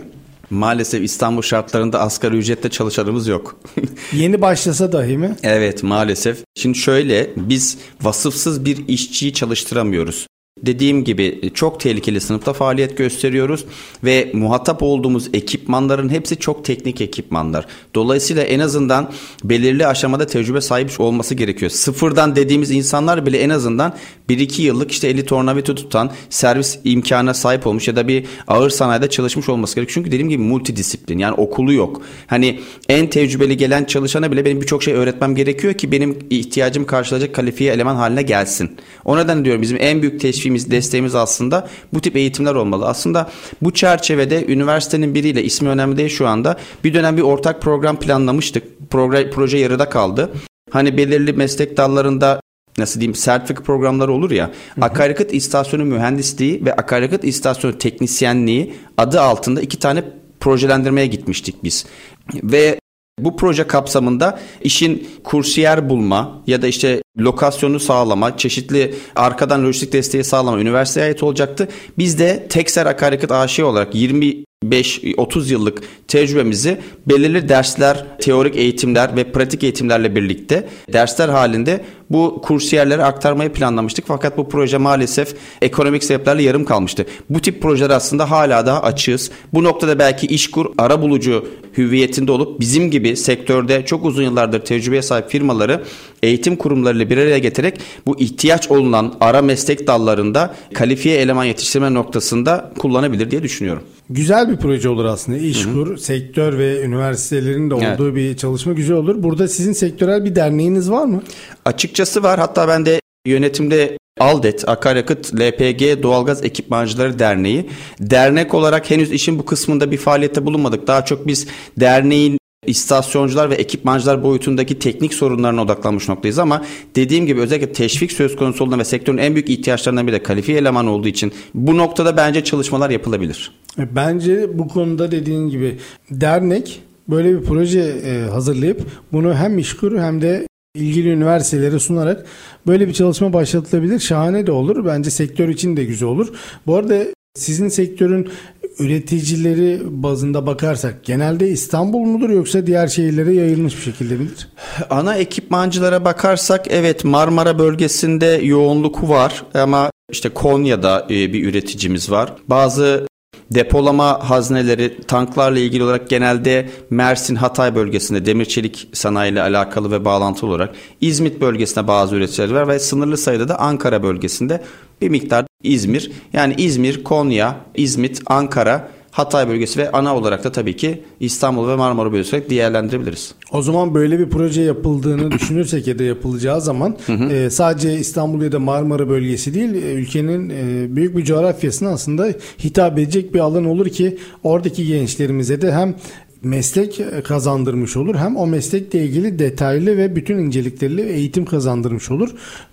Maalesef İstanbul şartlarında asgari ücretle çalışanımız yok. Yeni başlasa dahi mi? Evet maalesef. Şimdi şöyle biz vasıfsız bir işçiyi çalıştıramıyoruz. Dediğim gibi çok tehlikeli sınıfta faaliyet gösteriyoruz ve muhatap olduğumuz ekipmanların hepsi çok teknik ekipmanlar. Dolayısıyla en azından belirli aşamada tecrübe sahip olması gerekiyor. Sıfırdan dediğimiz insanlar bile en azından 1-2 yıllık işte eli tornavida tutan servis imkanına sahip olmuş ya da bir ağır sanayide çalışmış olması gerekiyor. Çünkü dediğim gibi multidisiplin yani okulu yok. Hani en tecrübeli gelen çalışana bile benim birçok şey öğretmem gerekiyor ki benim ihtiyacım karşılayacak kalifiye eleman haline gelsin. O nedenle diyorum bizim en büyük teşvik teşviğimiz, desteğimiz aslında bu tip eğitimler olmalı. Aslında bu çerçevede üniversitenin biriyle ismi önemli değil şu anda. Bir dönem bir ortak program planlamıştık. Proje, proje yarıda kaldı. Hani belirli meslek dallarında nasıl diyeyim sertifika programları olur ya. Akaryakıt istasyonu mühendisliği ve akaryakıt istasyonu teknisyenliği adı altında iki tane projelendirmeye gitmiştik biz. Ve bu proje kapsamında işin kursiyer bulma ya da işte lokasyonu sağlama, çeşitli arkadan lojistik desteği sağlama üniversiteye ait olacaktı. Biz de Tekser Akaryakıt AŞ olarak 20 5-30 yıllık tecrübemizi belirli dersler, teorik eğitimler ve pratik eğitimlerle birlikte dersler halinde bu kursiyerlere aktarmayı planlamıştık. Fakat bu proje maalesef ekonomik sebeplerle yarım kalmıştı. Bu tip projeler aslında hala daha açığız. Bu noktada belki işkur ara bulucu hüviyetinde olup bizim gibi sektörde çok uzun yıllardır tecrübeye sahip firmaları eğitim kurumlarıyla bir araya getirerek bu ihtiyaç olunan ara meslek dallarında kalifiye eleman yetiştirme noktasında kullanabilir diye düşünüyorum. Güzel bir proje olur aslında. İşkur, Hı-hı. sektör ve üniversitelerin de olduğu evet. bir çalışma güzel olur. Burada sizin sektörel bir derneğiniz var mı? Açıkçası var. Hatta ben de yönetimde Aldet Akaryakıt LPG Doğalgaz Ekipmancıları Derneği. Dernek olarak henüz işin bu kısmında bir faaliyette bulunmadık. Daha çok biz derneğin istasyoncular ve ekipmancılar boyutundaki teknik sorunlarına odaklanmış noktayız ama dediğim gibi özellikle teşvik söz konusu olduğunda ve sektörün en büyük ihtiyaçlarından biri de kalifiye eleman olduğu için bu noktada bence çalışmalar yapılabilir. E, bence bu konuda dediğin gibi dernek böyle bir proje e, hazırlayıp bunu hem işkur hem de ilgili üniversitelere sunarak böyle bir çalışma başlatılabilir. Şahane de olur. Bence sektör için de güzel olur. Bu arada sizin sektörün üreticileri bazında bakarsak genelde İstanbul mudur yoksa diğer şehirlere yayılmış bir şekilde midir? Ana ekipmancılara bakarsak evet Marmara bölgesinde yoğunluk var ama işte Konya'da e, bir üreticimiz var. Bazı Depolama hazneleri tanklarla ilgili olarak genelde Mersin Hatay bölgesinde demir çelik sanayi ile alakalı ve bağlantılı olarak İzmit bölgesinde bazı üreticiler var ve sınırlı sayıda da Ankara bölgesinde bir miktar İzmir. Yani İzmir, Konya, İzmit, Ankara Hatay bölgesi ve ana olarak da tabii ki İstanbul ve Marmara bölgesi olarak değerlendirebiliriz. O zaman böyle bir proje yapıldığını düşünürsek ya da yapılacağı zaman e, sadece İstanbul ya da Marmara bölgesi değil e, ülkenin e, büyük bir coğrafyasına aslında hitap edecek bir alan olur ki oradaki gençlerimize de hem meslek kazandırmış olur hem o meslekle ilgili detaylı ve bütün incelikleriyle eğitim kazandırmış olur.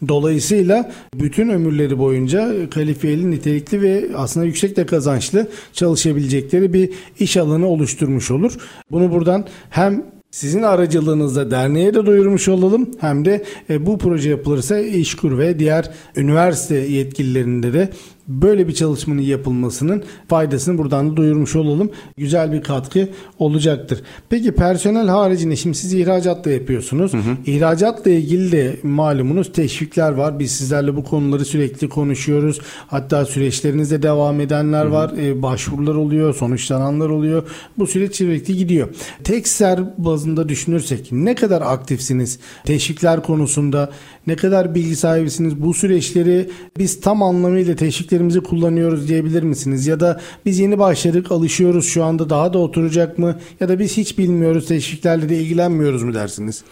Dolayısıyla bütün ömürleri boyunca kalifiyeli, nitelikli ve aslında yüksek de kazançlı çalışabilecekleri bir iş alanı oluşturmuş olur. Bunu buradan hem sizin aracılığınızla derneğe de duyurmuş olalım hem de e, bu proje yapılırsa İşkur ve diğer üniversite yetkililerinde de böyle bir çalışmanın yapılmasının faydasını buradan da duyurmuş olalım. Güzel bir katkı olacaktır. Peki personel haricinde şimdi siz ihracatla yapıyorsunuz. Hı hı. İhracatla ilgili de malumunuz teşvikler var. Biz sizlerle bu konuları sürekli konuşuyoruz. Hatta süreçlerinizde devam edenler hı hı. var. Ee, başvurular oluyor, sonuçlananlar oluyor. Bu süreç sürekli gidiyor. Tekser bazında düşünürsek ne kadar aktifsiniz? Teşvikler konusunda ne kadar bilgi sahibisiniz? Bu süreçleri biz tam anlamıyla teşviklerimizi kullanıyoruz diyebilir misiniz? Ya da biz yeni başladık alışıyoruz şu anda daha da oturacak mı? Ya da biz hiç bilmiyoruz teşviklerle de ilgilenmiyoruz mu dersiniz?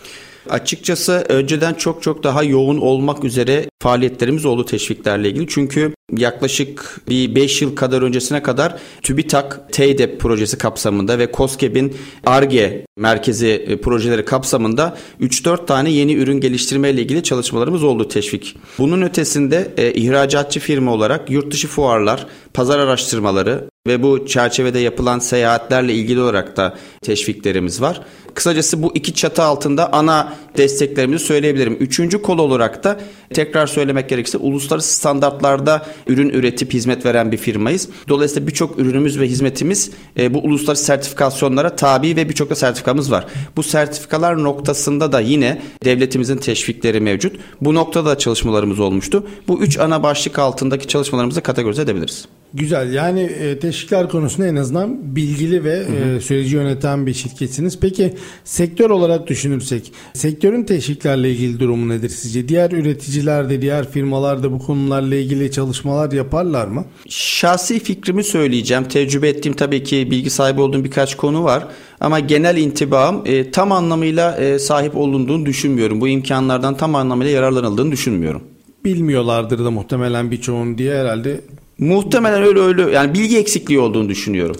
Açıkçası önceden çok çok daha yoğun olmak üzere faaliyetlerimiz oldu teşviklerle ilgili. Çünkü yaklaşık bir 5 yıl kadar öncesine kadar TÜBİTAK TEYDEP projesi kapsamında ve COSGAP'in ARGE merkezi e, projeleri kapsamında 3-4 tane yeni ürün geliştirme ile ilgili çalışmalarımız oldu teşvik. Bunun ötesinde e, ihracatçı firma olarak yurt dışı fuarlar, pazar araştırmaları ve bu çerçevede yapılan seyahatlerle ilgili olarak da teşviklerimiz var. Kısacası bu iki çatı altında ana desteklerimizi söyleyebilirim. Üçüncü kol olarak da tekrar söylemek gerekirse uluslararası standartlarda ürün üretip hizmet veren bir firmayız. Dolayısıyla birçok ürünümüz ve hizmetimiz e, bu uluslararası sertifikasyonlara tabi ve birçok da sertifikamız var. Bu sertifikalar noktasında da yine devletimizin teşvikleri mevcut. Bu noktada da çalışmalarımız olmuştu. Bu üç ana başlık altındaki çalışmalarımızı kategorize edebiliriz. Güzel yani e, teşvikler konusunda en azından bilgili ve hı hı. E, süreci yöneten bir şirketsiniz. Peki sektör olarak düşünürsek sektörün teşviklerle ilgili durumu nedir sizce? Diğer üreticiler de diğer firmalar da bu konularla ilgili çalışmalar yaparlar mı? Şahsi fikrimi söyleyeceğim. Tecrübe ettiğim tabii ki bilgi sahibi olduğum birkaç konu var. Ama genel intibam e, tam anlamıyla e, sahip olunduğunu düşünmüyorum. Bu imkanlardan tam anlamıyla yararlanıldığını düşünmüyorum. Bilmiyorlardır da muhtemelen birçoğun diye herhalde Muhtemelen öyle öyle yani bilgi eksikliği olduğunu düşünüyorum.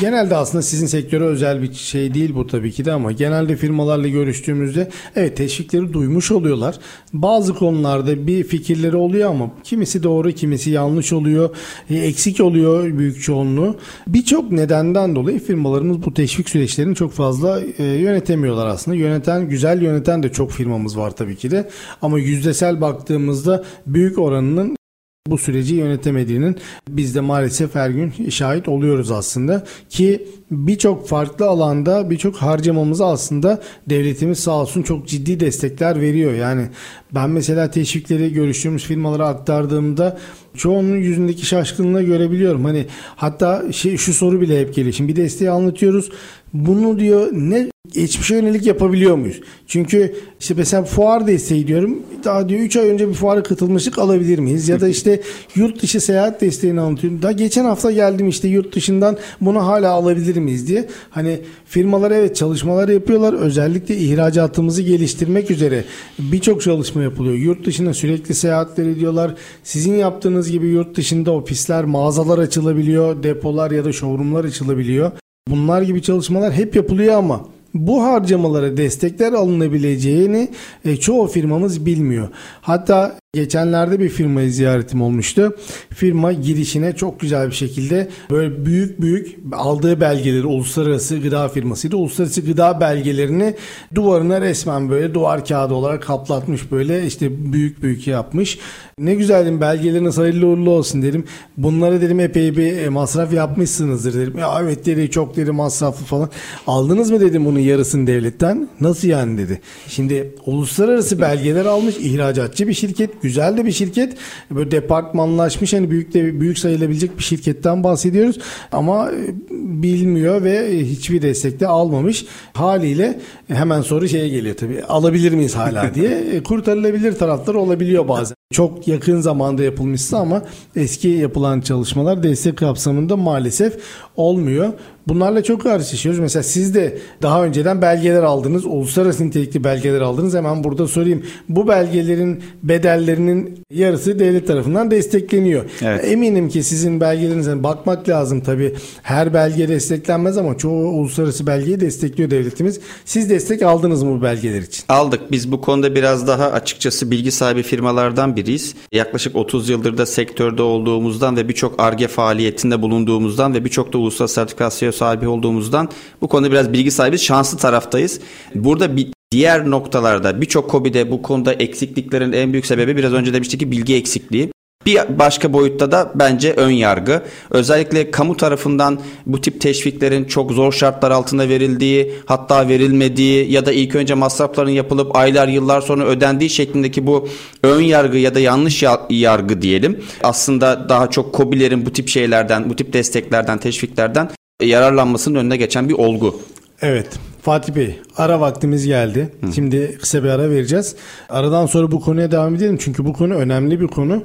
Genelde aslında sizin sektöre özel bir şey değil bu tabii ki de ama genelde firmalarla görüştüğümüzde evet teşvikleri duymuş oluyorlar. Bazı konularda bir fikirleri oluyor ama kimisi doğru kimisi yanlış oluyor. E, eksik oluyor büyük çoğunluğu. Birçok nedenden dolayı firmalarımız bu teşvik süreçlerini çok fazla e, yönetemiyorlar aslında. Yöneten güzel yöneten de çok firmamız var tabii ki de ama yüzdesel baktığımızda büyük oranının bu süreci yönetemediğinin biz de maalesef her gün şahit oluyoruz aslında ki birçok farklı alanda birçok harcamamızı aslında devletimiz sağ olsun çok ciddi destekler veriyor. Yani ben mesela teşvikleri görüştüğümüz firmalara aktardığımda çoğunun yüzündeki şaşkınlığı görebiliyorum. Hani hatta şey şu soru bile hep geliyor. Şimdi bir desteği anlatıyoruz. Bunu diyor ne geçmişe yönelik yapabiliyor muyuz? Çünkü işte mesela fuar desteği diyorum. Daha diyor 3 ay önce bir fuara katılmıştık alabilir miyiz? Ya da işte yurt dışı seyahat desteğini anlatıyorum. Daha geçen hafta geldim işte yurt dışından bunu hala alabilir miyiz diye. Hani firmalar evet çalışmalar yapıyorlar. Özellikle ihracatımızı geliştirmek üzere birçok çalışma yapılıyor. Yurt dışına sürekli seyahatler ediyorlar. Sizin yaptığınız gibi yurt dışında ofisler, mağazalar açılabiliyor. Depolar ya da showroomlar açılabiliyor. Bunlar gibi çalışmalar hep yapılıyor ama bu harcamalara destekler alınabileceğini e, çoğu firmamız bilmiyor. Hatta Geçenlerde bir firmayı ziyaretim olmuştu. Firma girişine çok güzel bir şekilde böyle büyük büyük aldığı belgeleri uluslararası gıda firmasıydı. Uluslararası gıda belgelerini duvarına resmen böyle duvar kağıdı olarak kaplatmış böyle işte büyük büyük yapmış. Ne güzel dedim belgeleriniz hayırlı uğurlu olsun dedim. Bunlara dedim epey bir e, masraf yapmışsınızdır dedim. Ya evet dedi çok dedi masraflı falan. Aldınız mı dedim bunun yarısını devletten. Nasıl yani dedi. Şimdi uluslararası belgeler almış ihracatçı bir şirket güzel de bir şirket. Böyle departmanlaşmış hani büyük de büyük sayılabilecek bir şirketten bahsediyoruz. Ama e, bilmiyor ve hiçbir destek de almamış. Haliyle hemen soru şeye geliyor tabii. Alabilir miyiz hala diye. E, kurtarılabilir taraflar olabiliyor bazen. çok yakın zamanda yapılmışsa ama eski yapılan çalışmalar destek kapsamında maalesef olmuyor. Bunlarla çok karşılaşıyoruz. Mesela siz de daha önceden belgeler aldınız. Uluslararası nitelikli belgeler aldınız. Hemen burada sorayım. Bu belgelerin bedellerinin yarısı devlet tarafından destekleniyor. Evet. Eminim ki sizin belgelerinize bakmak lazım tabii. Her belge desteklenmez ama çoğu uluslararası belgeyi destekliyor devletimiz. Siz destek aldınız mı bu belgeler için? Aldık. Biz bu konuda biraz daha açıkçası bilgi sahibi firmalardan biriyiz. Yaklaşık 30 yıldır da sektörde olduğumuzdan ve birçok ARGE faaliyetinde bulunduğumuzdan ve birçok da uluslararası sertifikasyon sahibi olduğumuzdan bu konuda biraz bilgi sahibiz. Şanslı taraftayız. Burada bir diğer noktalarda birçok KOBİ'de bu konuda eksikliklerin en büyük sebebi biraz önce demiştik ki bilgi eksikliği. Bir başka boyutta da bence ön yargı. Özellikle kamu tarafından bu tip teşviklerin çok zor şartlar altında verildiği, hatta verilmediği ya da ilk önce masrafların yapılıp aylar yıllar sonra ödendiği şeklindeki bu ön yargı ya da yanlış yargı diyelim. Aslında daha çok kobilerin bu tip şeylerden, bu tip desteklerden, teşviklerden yararlanmasının önüne geçen bir olgu. Evet. Fatih Bey ara vaktimiz geldi. Hı. Şimdi kısa bir ara vereceğiz. Aradan sonra bu konuya devam edelim. Çünkü bu konu önemli bir konu.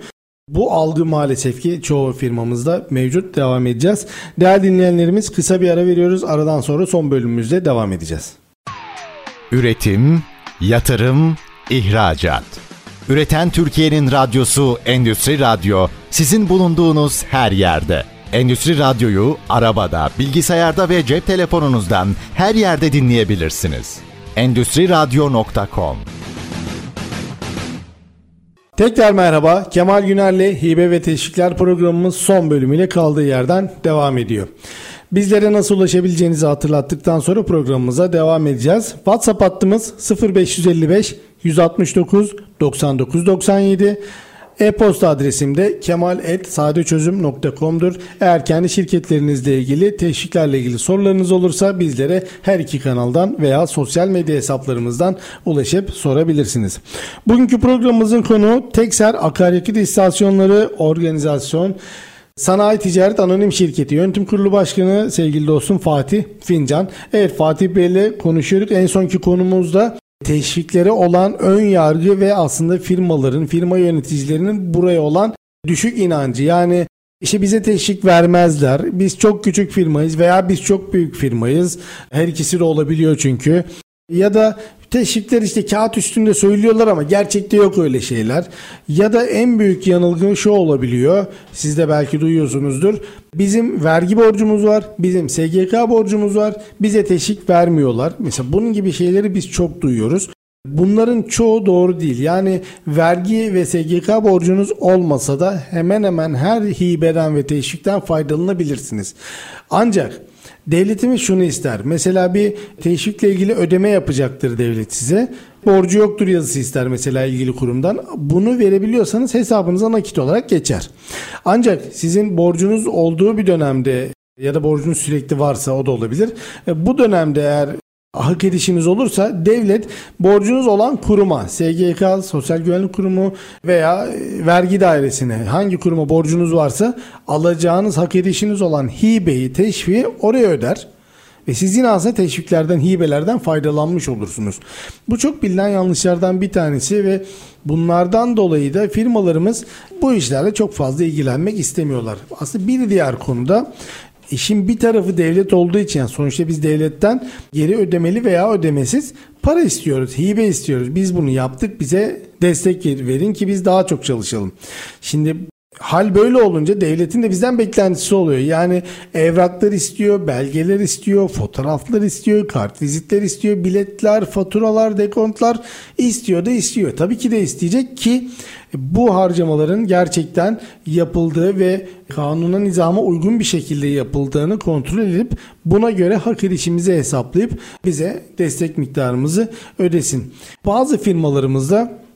Bu algı maalesef ki çoğu firmamızda mevcut. Devam edeceğiz. Değerli dinleyenlerimiz kısa bir ara veriyoruz. Aradan sonra son bölümümüzde devam edeceğiz. Üretim, yatırım, ihracat. Üreten Türkiye'nin radyosu Endüstri Radyo sizin bulunduğunuz her yerde. Endüstri Radyo'yu arabada, bilgisayarda ve cep telefonunuzdan her yerde dinleyebilirsiniz. Endüstri Radyo.com Tekrar merhaba. Kemal Güner'le Hibe ve Teşvikler programımız son bölümüyle kaldığı yerden devam ediyor. Bizlere nasıl ulaşabileceğinizi hatırlattıktan sonra programımıza devam edeceğiz. WhatsApp hattımız 0555 169 99 97 e-posta adresim de kemal.sadeçözüm.com'dur. Eğer kendi şirketlerinizle ilgili teşviklerle ilgili sorularınız olursa bizlere her iki kanaldan veya sosyal medya hesaplarımızdan ulaşıp sorabilirsiniz. Bugünkü programımızın konu Tekser Akaryakıt İstasyonları Organizasyon Sanayi Ticaret Anonim Şirketi Yönetim Kurulu Başkanı sevgili dostum Fatih Fincan. Evet Fatih Bey ile konuşuyorduk. En sonki konumuzda teşviklere olan ön yargı ve aslında firmaların, firma yöneticilerinin buraya olan düşük inancı. Yani işte bize teşvik vermezler. Biz çok küçük firmayız veya biz çok büyük firmayız. Her ikisi de olabiliyor çünkü. Ya da teşvikler işte kağıt üstünde söylüyorlar ama gerçekte yok öyle şeyler. Ya da en büyük yanılgı şu olabiliyor. Siz de belki duyuyorsunuzdur. Bizim vergi borcumuz var. Bizim SGK borcumuz var. Bize teşvik vermiyorlar. Mesela bunun gibi şeyleri biz çok duyuyoruz. Bunların çoğu doğru değil. Yani vergi ve SGK borcunuz olmasa da hemen hemen her hibeden ve teşvikten faydalanabilirsiniz. Ancak Devletimiz şunu ister. Mesela bir teşvikle ilgili ödeme yapacaktır devlet size. Borcu yoktur yazısı ister mesela ilgili kurumdan. Bunu verebiliyorsanız hesabınıza nakit olarak geçer. Ancak sizin borcunuz olduğu bir dönemde ya da borcunuz sürekli varsa o da olabilir. E, bu dönemde eğer hak edişiniz olursa devlet borcunuz olan kuruma, SGK, Sosyal Güvenlik Kurumu veya e, vergi dairesine hangi kuruma borcunuz varsa alacağınız hak edişiniz olan hibeyi, teşviği oraya öder. Ve siz yine aslında teşviklerden, hibelerden faydalanmış olursunuz. Bu çok bilinen yanlışlardan bir tanesi ve bunlardan dolayı da firmalarımız bu işlerle çok fazla ilgilenmek istemiyorlar. Aslında bir diğer konuda İşin bir tarafı devlet olduğu için yani sonuçta biz devletten geri ödemeli veya ödemesiz para istiyoruz, hibe istiyoruz. Biz bunu yaptık bize destek verin ki biz daha çok çalışalım. Şimdi Hal böyle olunca devletin de bizden beklentisi oluyor. Yani evraklar istiyor, belgeler istiyor, fotoğraflar istiyor, kart vizitler istiyor, biletler, faturalar, dekontlar istiyor da istiyor. Tabii ki de isteyecek ki bu harcamaların gerçekten yapıldığı ve kanuna nizama uygun bir şekilde yapıldığını kontrol edip buna göre hak edişimizi hesaplayıp bize destek miktarımızı ödesin. Bazı firmalarımızda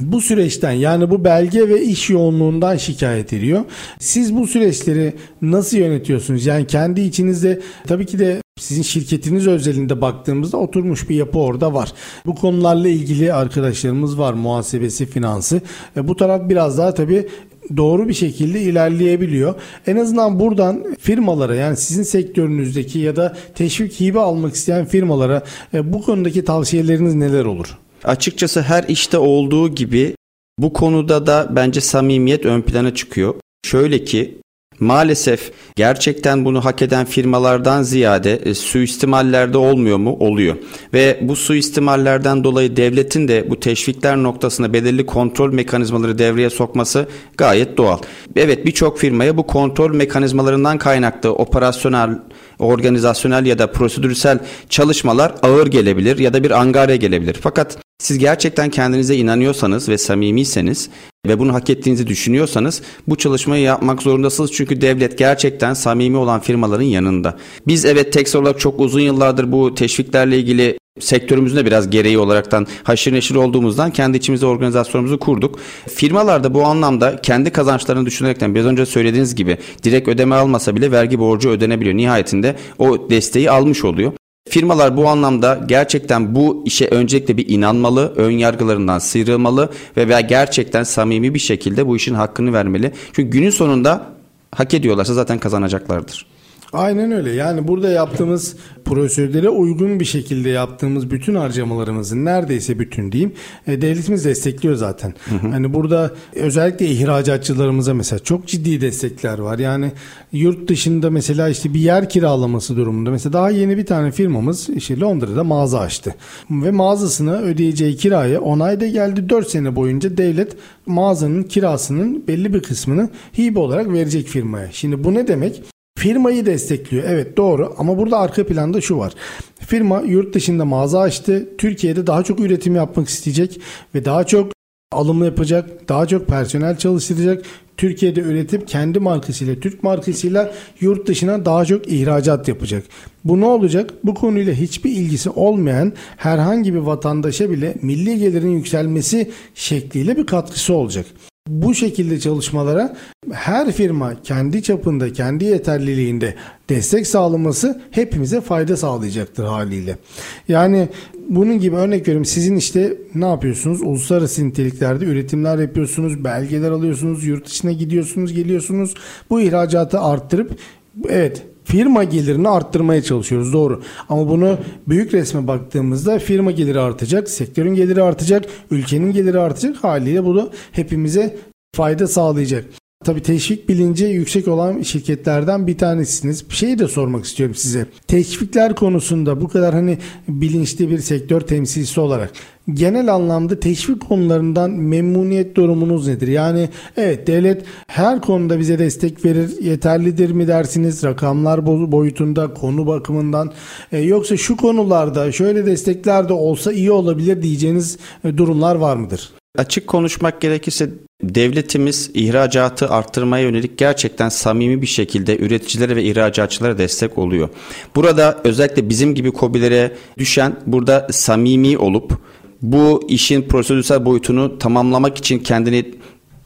bu süreçten yani bu belge ve iş yoğunluğundan şikayet ediyor. Siz bu süreçleri nasıl yönetiyorsunuz? Yani kendi içinizde tabii ki de sizin şirketiniz özelinde baktığımızda oturmuş bir yapı orada var. Bu konularla ilgili arkadaşlarımız var. Muhasebesi, finansı. E bu taraf biraz daha tabii doğru bir şekilde ilerleyebiliyor. En azından buradan firmalara yani sizin sektörünüzdeki ya da teşvik hibe almak isteyen firmalara e, bu konudaki tavsiyeleriniz neler olur? Açıkçası her işte olduğu gibi Bu konuda da bence samimiyet ön plana çıkıyor. Şöyle ki maalesef gerçekten bunu hak eden firmalardan ziyade e, suistimallerde olmuyor mu? Oluyor. Ve bu suistimallerden dolayı devletin de bu teşvikler noktasında belirli kontrol mekanizmaları devreye sokması gayet doğal. Evet birçok firmaya bu kontrol mekanizmalarından kaynaklı operasyonel organizasyonel ya da prosedürsel çalışmalar ağır gelebilir ya da bir angarya gelebilir. Fakat siz gerçekten kendinize inanıyorsanız ve samimiyseniz ve bunu hak ettiğinizi düşünüyorsanız bu çalışmayı yapmak zorundasınız. Çünkü devlet gerçekten samimi olan firmaların yanında. Biz evet Tex olarak çok uzun yıllardır bu teşviklerle ilgili sektörümüzün de biraz gereği olaraktan haşır neşir olduğumuzdan kendi içimizde organizasyonumuzu kurduk. Firmalar da bu anlamda kendi kazançlarını düşünerekten biraz önce söylediğiniz gibi direkt ödeme almasa bile vergi borcu ödenebiliyor. Nihayetinde o desteği almış oluyor. Firmalar bu anlamda gerçekten bu işe öncelikle bir inanmalı, ön yargılarından sıyrılmalı ve veya gerçekten samimi bir şekilde bu işin hakkını vermeli. Çünkü günün sonunda hak ediyorlarsa zaten kazanacaklardır. Aynen öyle. Yani burada yaptığımız prosedürlere uygun bir şekilde yaptığımız bütün harcamalarımızın neredeyse bütün diyeyim e, devletimiz destekliyor zaten. Hı hı. Hani burada özellikle ihracatçılarımıza mesela çok ciddi destekler var. Yani yurt dışında mesela işte bir yer kiralaması durumunda mesela daha yeni bir tane firmamız işte Londra'da mağaza açtı. Ve mağazasına ödeyeceği kiraya onayda geldi 4 sene boyunca devlet mağazanın kirasının belli bir kısmını hibe olarak verecek firmaya. Şimdi bu ne demek? Firmayı destekliyor. Evet doğru ama burada arka planda şu var. Firma yurt dışında mağaza açtı. Türkiye'de daha çok üretim yapmak isteyecek ve daha çok alımı yapacak, daha çok personel çalıştıracak. Türkiye'de üretip kendi markasıyla, Türk markasıyla yurt dışına daha çok ihracat yapacak. Bu ne olacak? Bu konuyla hiçbir ilgisi olmayan herhangi bir vatandaşa bile milli gelirin yükselmesi şekliyle bir katkısı olacak. Bu şekilde çalışmalara her firma kendi çapında, kendi yeterliliğinde destek sağlaması hepimize fayda sağlayacaktır haliyle. Yani bunun gibi örnek veriyorum sizin işte ne yapıyorsunuz? Uluslararası niteliklerde üretimler yapıyorsunuz, belgeler alıyorsunuz, yurt dışına gidiyorsunuz, geliyorsunuz. Bu ihracatı arttırıp evet firma gelirini arttırmaya çalışıyoruz doğru. Ama bunu büyük resme baktığımızda firma geliri artacak, sektörün geliri artacak, ülkenin geliri artacak haliyle bu da hepimize fayda sağlayacak. Tabii teşvik bilinci yüksek olan şirketlerden bir tanesiniz. Bir şey de sormak istiyorum size. Teşvikler konusunda bu kadar hani bilinçli bir sektör temsilcisi olarak genel anlamda teşvik konularından memnuniyet durumunuz nedir? Yani evet devlet her konuda bize destek verir. Yeterlidir mi dersiniz? Rakamlar boyutunda, konu bakımından e, yoksa şu konularda şöyle destekler de olsa iyi olabilir diyeceğiniz e, durumlar var mıdır? Açık konuşmak gerekirse devletimiz ihracatı arttırmaya yönelik gerçekten samimi bir şekilde üreticilere ve ihracatçılara destek oluyor. Burada özellikle bizim gibi kobilere düşen burada samimi olup bu işin prosedürsel boyutunu tamamlamak için kendini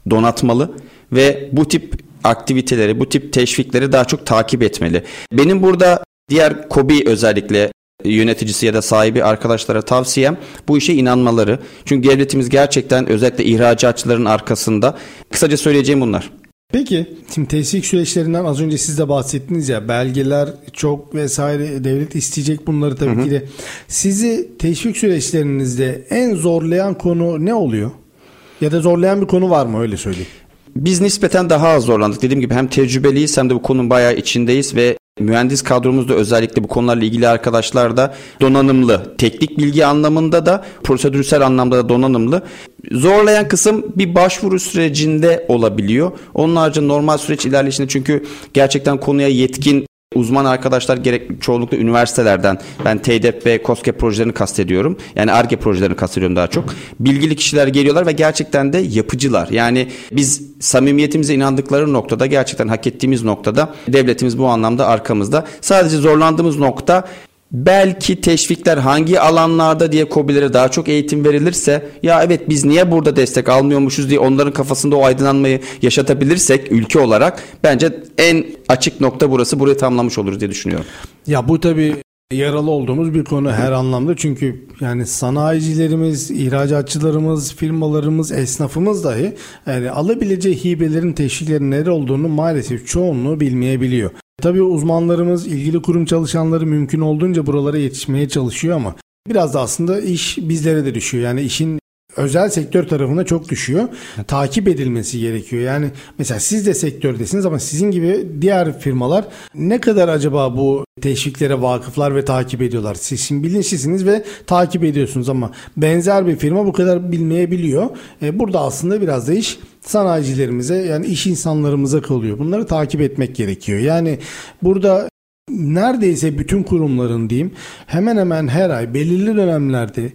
donatmalı ve bu tip aktiviteleri, bu tip teşvikleri daha çok takip etmeli. Benim burada diğer kobi özellikle yöneticisi ya da sahibi arkadaşlara tavsiyem bu işe inanmaları. Çünkü devletimiz gerçekten özellikle ihracatçıların arkasında. Kısaca söyleyeceğim bunlar. Peki şimdi teslik süreçlerinden az önce siz de bahsettiniz ya belgeler çok vesaire devlet isteyecek bunları tabii hı hı. ki de. Sizi teşvik süreçlerinizde en zorlayan konu ne oluyor? Ya da zorlayan bir konu var mı öyle söyleyeyim. Biz nispeten daha az zorlandık. Dediğim gibi hem tecrübeliyiz hem de bu konunun bayağı içindeyiz ve Mühendis kadromuzda özellikle bu konularla ilgili arkadaşlar da donanımlı. Teknik bilgi anlamında da prosedürsel anlamda da donanımlı. Zorlayan kısım bir başvuru sürecinde olabiliyor. Onun haricinde normal süreç ilerleyişinde çünkü gerçekten konuya yetkin uzman arkadaşlar gerek çoğunlukla üniversitelerden ben TEDEP ve COSGAP projelerini kastediyorum. Yani ARGE projelerini kastediyorum daha çok. Bilgili kişiler geliyorlar ve gerçekten de yapıcılar. Yani biz samimiyetimize inandıkları noktada gerçekten hak ettiğimiz noktada devletimiz bu anlamda arkamızda. Sadece zorlandığımız nokta belki teşvikler hangi alanlarda diye kobilere daha çok eğitim verilirse ya evet biz niye burada destek almıyormuşuz diye onların kafasında o aydınlanmayı yaşatabilirsek ülke olarak bence en açık nokta burası burayı tamamlamış oluruz diye düşünüyorum. Ya bu tabi yaralı olduğumuz bir konu her anlamda çünkü yani sanayicilerimiz, ihracatçılarımız, firmalarımız, esnafımız dahi yani alabileceği hibelerin teşviklerin neler olduğunu maalesef çoğunluğu bilmeyebiliyor. Tabii uzmanlarımız, ilgili kurum çalışanları mümkün olduğunca buralara yetişmeye çalışıyor ama biraz da aslında iş bizlere de düşüyor. Yani işin özel sektör tarafına çok düşüyor. Takip edilmesi gerekiyor. Yani mesela siz de sektördesiniz ama sizin gibi diğer firmalar ne kadar acaba bu teşviklere vakıflar ve takip ediyorlar? Siz şimdi bilinçlisiniz ve takip ediyorsunuz ama benzer bir firma bu kadar bilmeyebiliyor. E, burada aslında biraz da iş sanayicilerimize yani iş insanlarımıza kalıyor. Bunları takip etmek gerekiyor. Yani burada neredeyse bütün kurumların diyeyim hemen hemen her ay belirli dönemlerde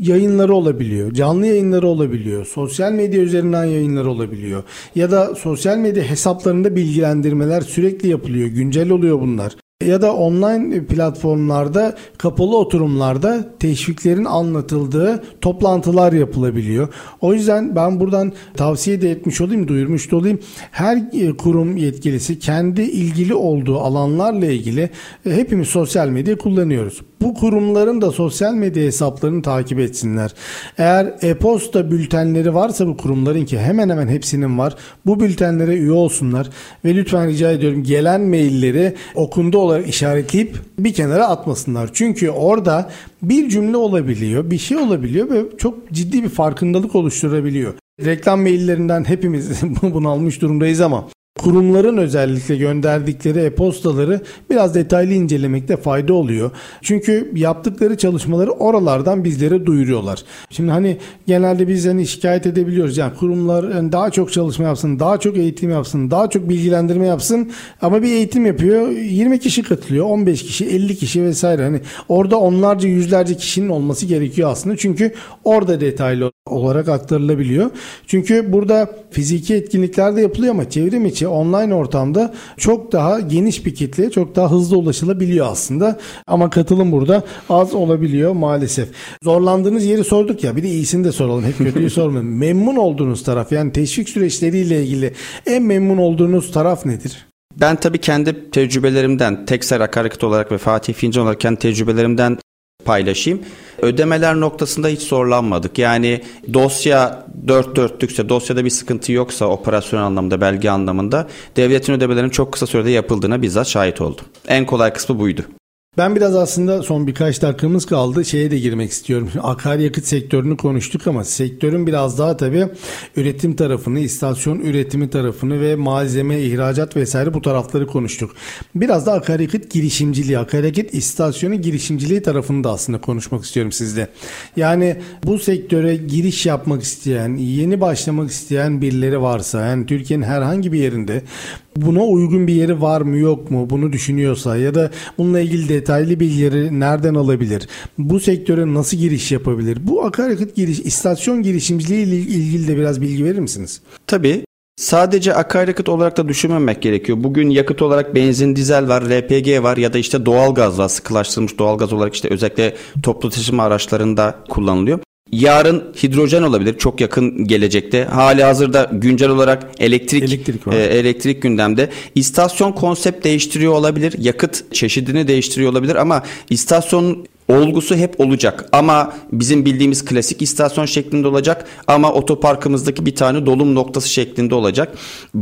yayınları olabiliyor. Canlı yayınları olabiliyor. Sosyal medya üzerinden yayınları olabiliyor. Ya da sosyal medya hesaplarında bilgilendirmeler sürekli yapılıyor. Güncel oluyor bunlar ya da online platformlarda kapalı oturumlarda teşviklerin anlatıldığı toplantılar yapılabiliyor. O yüzden ben buradan tavsiye de etmiş olayım, duyurmuş da olayım. Her e, kurum yetkilisi kendi ilgili olduğu alanlarla ilgili e, hepimiz sosyal medya kullanıyoruz. Bu kurumların da sosyal medya hesaplarını takip etsinler. Eğer e-posta bültenleri varsa bu kurumların ki hemen hemen hepsinin var. Bu bültenlere üye olsunlar ve lütfen rica ediyorum gelen mailleri okundu olarak işaretleyip bir kenara atmasınlar. Çünkü orada bir cümle olabiliyor, bir şey olabiliyor ve çok ciddi bir farkındalık oluşturabiliyor. Reklam maillerinden hepimiz bunu almış durumdayız ama kurumların özellikle gönderdikleri e-postaları biraz detaylı incelemekte fayda oluyor. Çünkü yaptıkları çalışmaları oralardan bizlere duyuruyorlar. Şimdi hani genelde biz hani şikayet edebiliyoruz. Yani kurumlar yani daha çok çalışma yapsın, daha çok eğitim yapsın, daha çok bilgilendirme yapsın ama bir eğitim yapıyor. 20 kişi katılıyor, 15 kişi, 50 kişi vesaire. Hani orada onlarca, yüzlerce kişinin olması gerekiyor aslında. Çünkü orada detaylı olarak aktarılabiliyor. Çünkü burada fiziki etkinlikler de yapılıyor ama çevrim içi online ortamda çok daha geniş bir kitleye çok daha hızlı ulaşılabiliyor aslında. Ama katılım burada az olabiliyor maalesef. Zorlandığınız yeri sorduk ya bir de iyisini de soralım. Hep kötüyü sormayalım. Memnun olduğunuz taraf yani teşvik süreçleriyle ilgili en memnun olduğunuz taraf nedir? Ben tabii kendi tecrübelerimden, Tekser Akaryakıt olarak ve Fatih Fincan olarak kendi tecrübelerimden paylaşayım. Ödemeler noktasında hiç zorlanmadık. Yani dosya dört dörtlükse, dosyada bir sıkıntı yoksa operasyon anlamında, belge anlamında devletin ödemelerinin çok kısa sürede yapıldığına bizzat şahit oldum. En kolay kısmı buydu. Ben biraz aslında son birkaç dakikamız kaldı. Şeye de girmek istiyorum. Akaryakıt sektörünü konuştuk ama sektörün biraz daha tabii üretim tarafını, istasyon üretimi tarafını ve malzeme, ihracat vesaire bu tarafları konuştuk. Biraz da akaryakıt girişimciliği, akaryakıt istasyonu girişimciliği tarafını da aslında konuşmak istiyorum sizle. Yani bu sektöre giriş yapmak isteyen, yeni başlamak isteyen birileri varsa, yani Türkiye'nin herhangi bir yerinde buna uygun bir yeri var mı yok mu bunu düşünüyorsa ya da bununla ilgili detaylı bilgileri nereden alabilir? Bu sektöre nasıl giriş yapabilir? Bu akaryakıt giriş, istasyon girişimciliği ile ilgili de biraz bilgi verir misiniz? Tabii. Sadece akaryakıt olarak da düşünmemek gerekiyor. Bugün yakıt olarak benzin, dizel var, LPG var ya da işte doğal gaz var. Sıkılaştırılmış doğal gaz olarak işte özellikle toplu taşıma araçlarında kullanılıyor. Yarın hidrojen olabilir çok yakın gelecekte. Hali hazırda güncel olarak elektrik elektrik, E, elektrik gündemde. İstasyon konsept değiştiriyor olabilir. Yakıt çeşidini değiştiriyor olabilir ama istasyon olgusu hep olacak ama bizim bildiğimiz klasik istasyon şeklinde olacak ama otoparkımızdaki bir tane dolum noktası şeklinde olacak.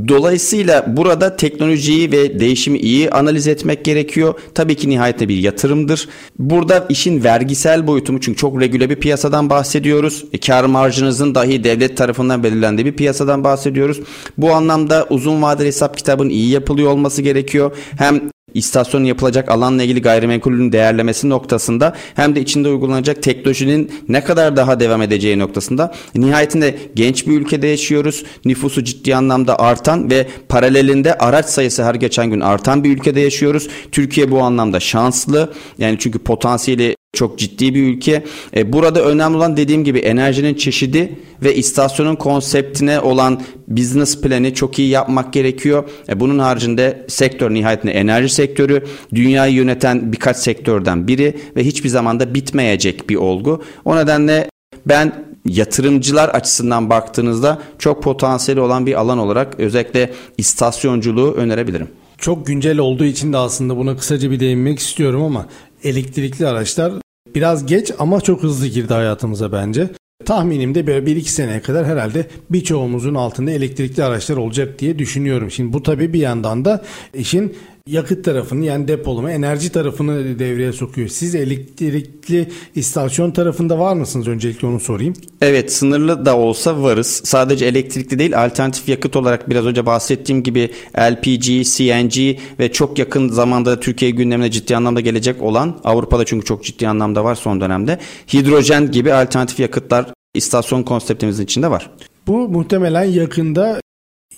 Dolayısıyla burada teknolojiyi ve değişimi iyi analiz etmek gerekiyor. Tabii ki nihayetinde bir yatırımdır. Burada işin vergisel boyutu çünkü çok regüle bir piyasadan bahsediyoruz. E, kar marjınızın dahi devlet tarafından belirlendiği bir piyasadan bahsediyoruz. Bu anlamda uzun vadeli hesap kitabın iyi yapılıyor olması gerekiyor. Hem istasyon yapılacak alanla ilgili gayrimenkulün değerlemesi noktasında hem de içinde uygulanacak teknolojinin ne kadar daha devam edeceği noktasında nihayetinde genç bir ülkede yaşıyoruz. Nüfusu ciddi anlamda artan ve paralelinde araç sayısı her geçen gün artan bir ülkede yaşıyoruz. Türkiye bu anlamda şanslı. Yani çünkü potansiyeli çok ciddi bir ülke. E, burada önemli olan dediğim gibi enerjinin çeşidi ve istasyonun konseptine olan business planı çok iyi yapmak gerekiyor. E, bunun haricinde sektör nihayetinde enerji sektörü dünyayı yöneten birkaç sektörden biri ve hiçbir zamanda bitmeyecek bir olgu. O nedenle ben yatırımcılar açısından baktığınızda çok potansiyeli olan bir alan olarak özellikle istasyonculuğu önerebilirim. Çok güncel olduğu için de aslında buna kısaca bir değinmek istiyorum ama elektrikli araçlar biraz geç ama çok hızlı girdi hayatımıza bence. Tahminimde böyle 1-2 seneye kadar herhalde birçoğumuzun altında elektrikli araçlar olacak diye düşünüyorum. Şimdi bu tabii bir yandan da işin yakıt tarafını yani depolama, enerji tarafını devreye sokuyor. Siz elektrikli istasyon tarafında var mısınız? Öncelikle onu sorayım. Evet sınırlı da olsa varız. Sadece elektrikli değil alternatif yakıt olarak biraz önce bahsettiğim gibi LPG, CNG ve çok yakın zamanda Türkiye gündemine ciddi anlamda gelecek olan Avrupa'da çünkü çok ciddi anlamda var son dönemde. Hidrojen gibi alternatif yakıtlar istasyon konseptimizin içinde var. Bu muhtemelen yakında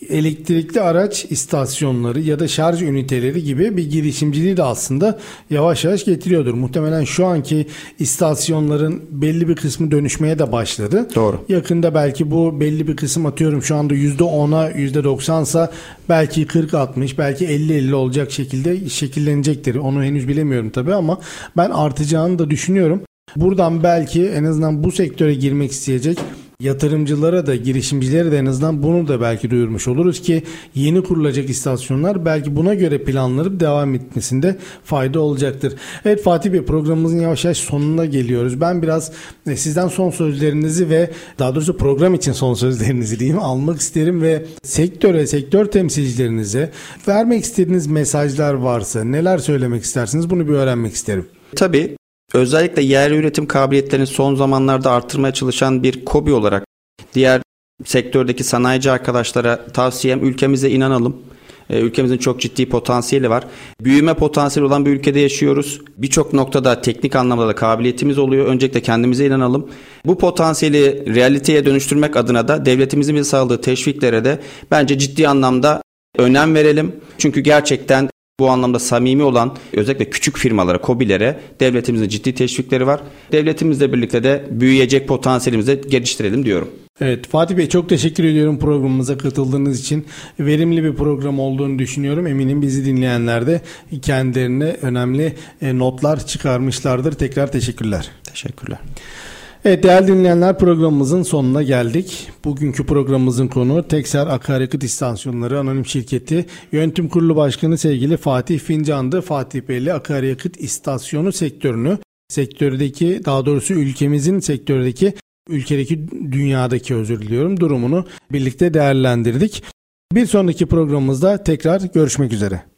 elektrikli araç istasyonları ya da şarj üniteleri gibi bir girişimciliği de aslında yavaş yavaş getiriyordur. Muhtemelen şu anki istasyonların belli bir kısmı dönüşmeye de başladı. Doğru. Yakında belki bu belli bir kısım atıyorum şu anda %10'a %90'sa belki 40-60 belki 50-50 olacak şekilde şekillenecektir. Onu henüz bilemiyorum tabii ama ben artacağını da düşünüyorum. Buradan belki en azından bu sektöre girmek isteyecek yatırımcılara da girişimcilere de en azından bunu da belki duyurmuş oluruz ki yeni kurulacak istasyonlar belki buna göre planlanıp devam etmesinde fayda olacaktır. Evet Fatih Bey programımızın yavaş yavaş sonuna geliyoruz. Ben biraz e, sizden son sözlerinizi ve daha doğrusu program için son sözlerinizi diyeyim almak isterim ve sektöre, sektör temsilcilerinize vermek istediğiniz mesajlar varsa neler söylemek istersiniz bunu bir öğrenmek isterim. Tabii özellikle yerli üretim kabiliyetlerini son zamanlarda artırmaya çalışan bir kobi olarak diğer sektördeki sanayici arkadaşlara tavsiyem ülkemize inanalım. Ee, ülkemizin çok ciddi potansiyeli var. Büyüme potansiyeli olan bir ülkede yaşıyoruz. Birçok noktada teknik anlamda da kabiliyetimiz oluyor. Öncelikle kendimize inanalım. Bu potansiyeli realiteye dönüştürmek adına da devletimizin bize sağladığı teşviklere de bence ciddi anlamda önem verelim. Çünkü gerçekten bu anlamda samimi olan özellikle küçük firmalara, kobilere devletimizin ciddi teşvikleri var. Devletimizle birlikte de büyüyecek potansiyelimizi geliştirelim diyorum. Evet Fatih Bey çok teşekkür ediyorum programımıza katıldığınız için. Verimli bir program olduğunu düşünüyorum. Eminim bizi dinleyenler de kendilerine önemli e, notlar çıkarmışlardır. Tekrar teşekkürler. Teşekkürler. Evet değerli dinleyenler programımızın sonuna geldik. Bugünkü programımızın konu Tekser Akaryakıt İstasyonları Anonim Şirketi Yönetim Kurulu Başkanı sevgili Fatih Fincan'dı. Fatih Bey'le akaryakıt istasyonu sektörünü, sektördeki daha doğrusu ülkemizin sektördeki ülkedeki dünyadaki özür diliyorum durumunu birlikte değerlendirdik. Bir sonraki programımızda tekrar görüşmek üzere.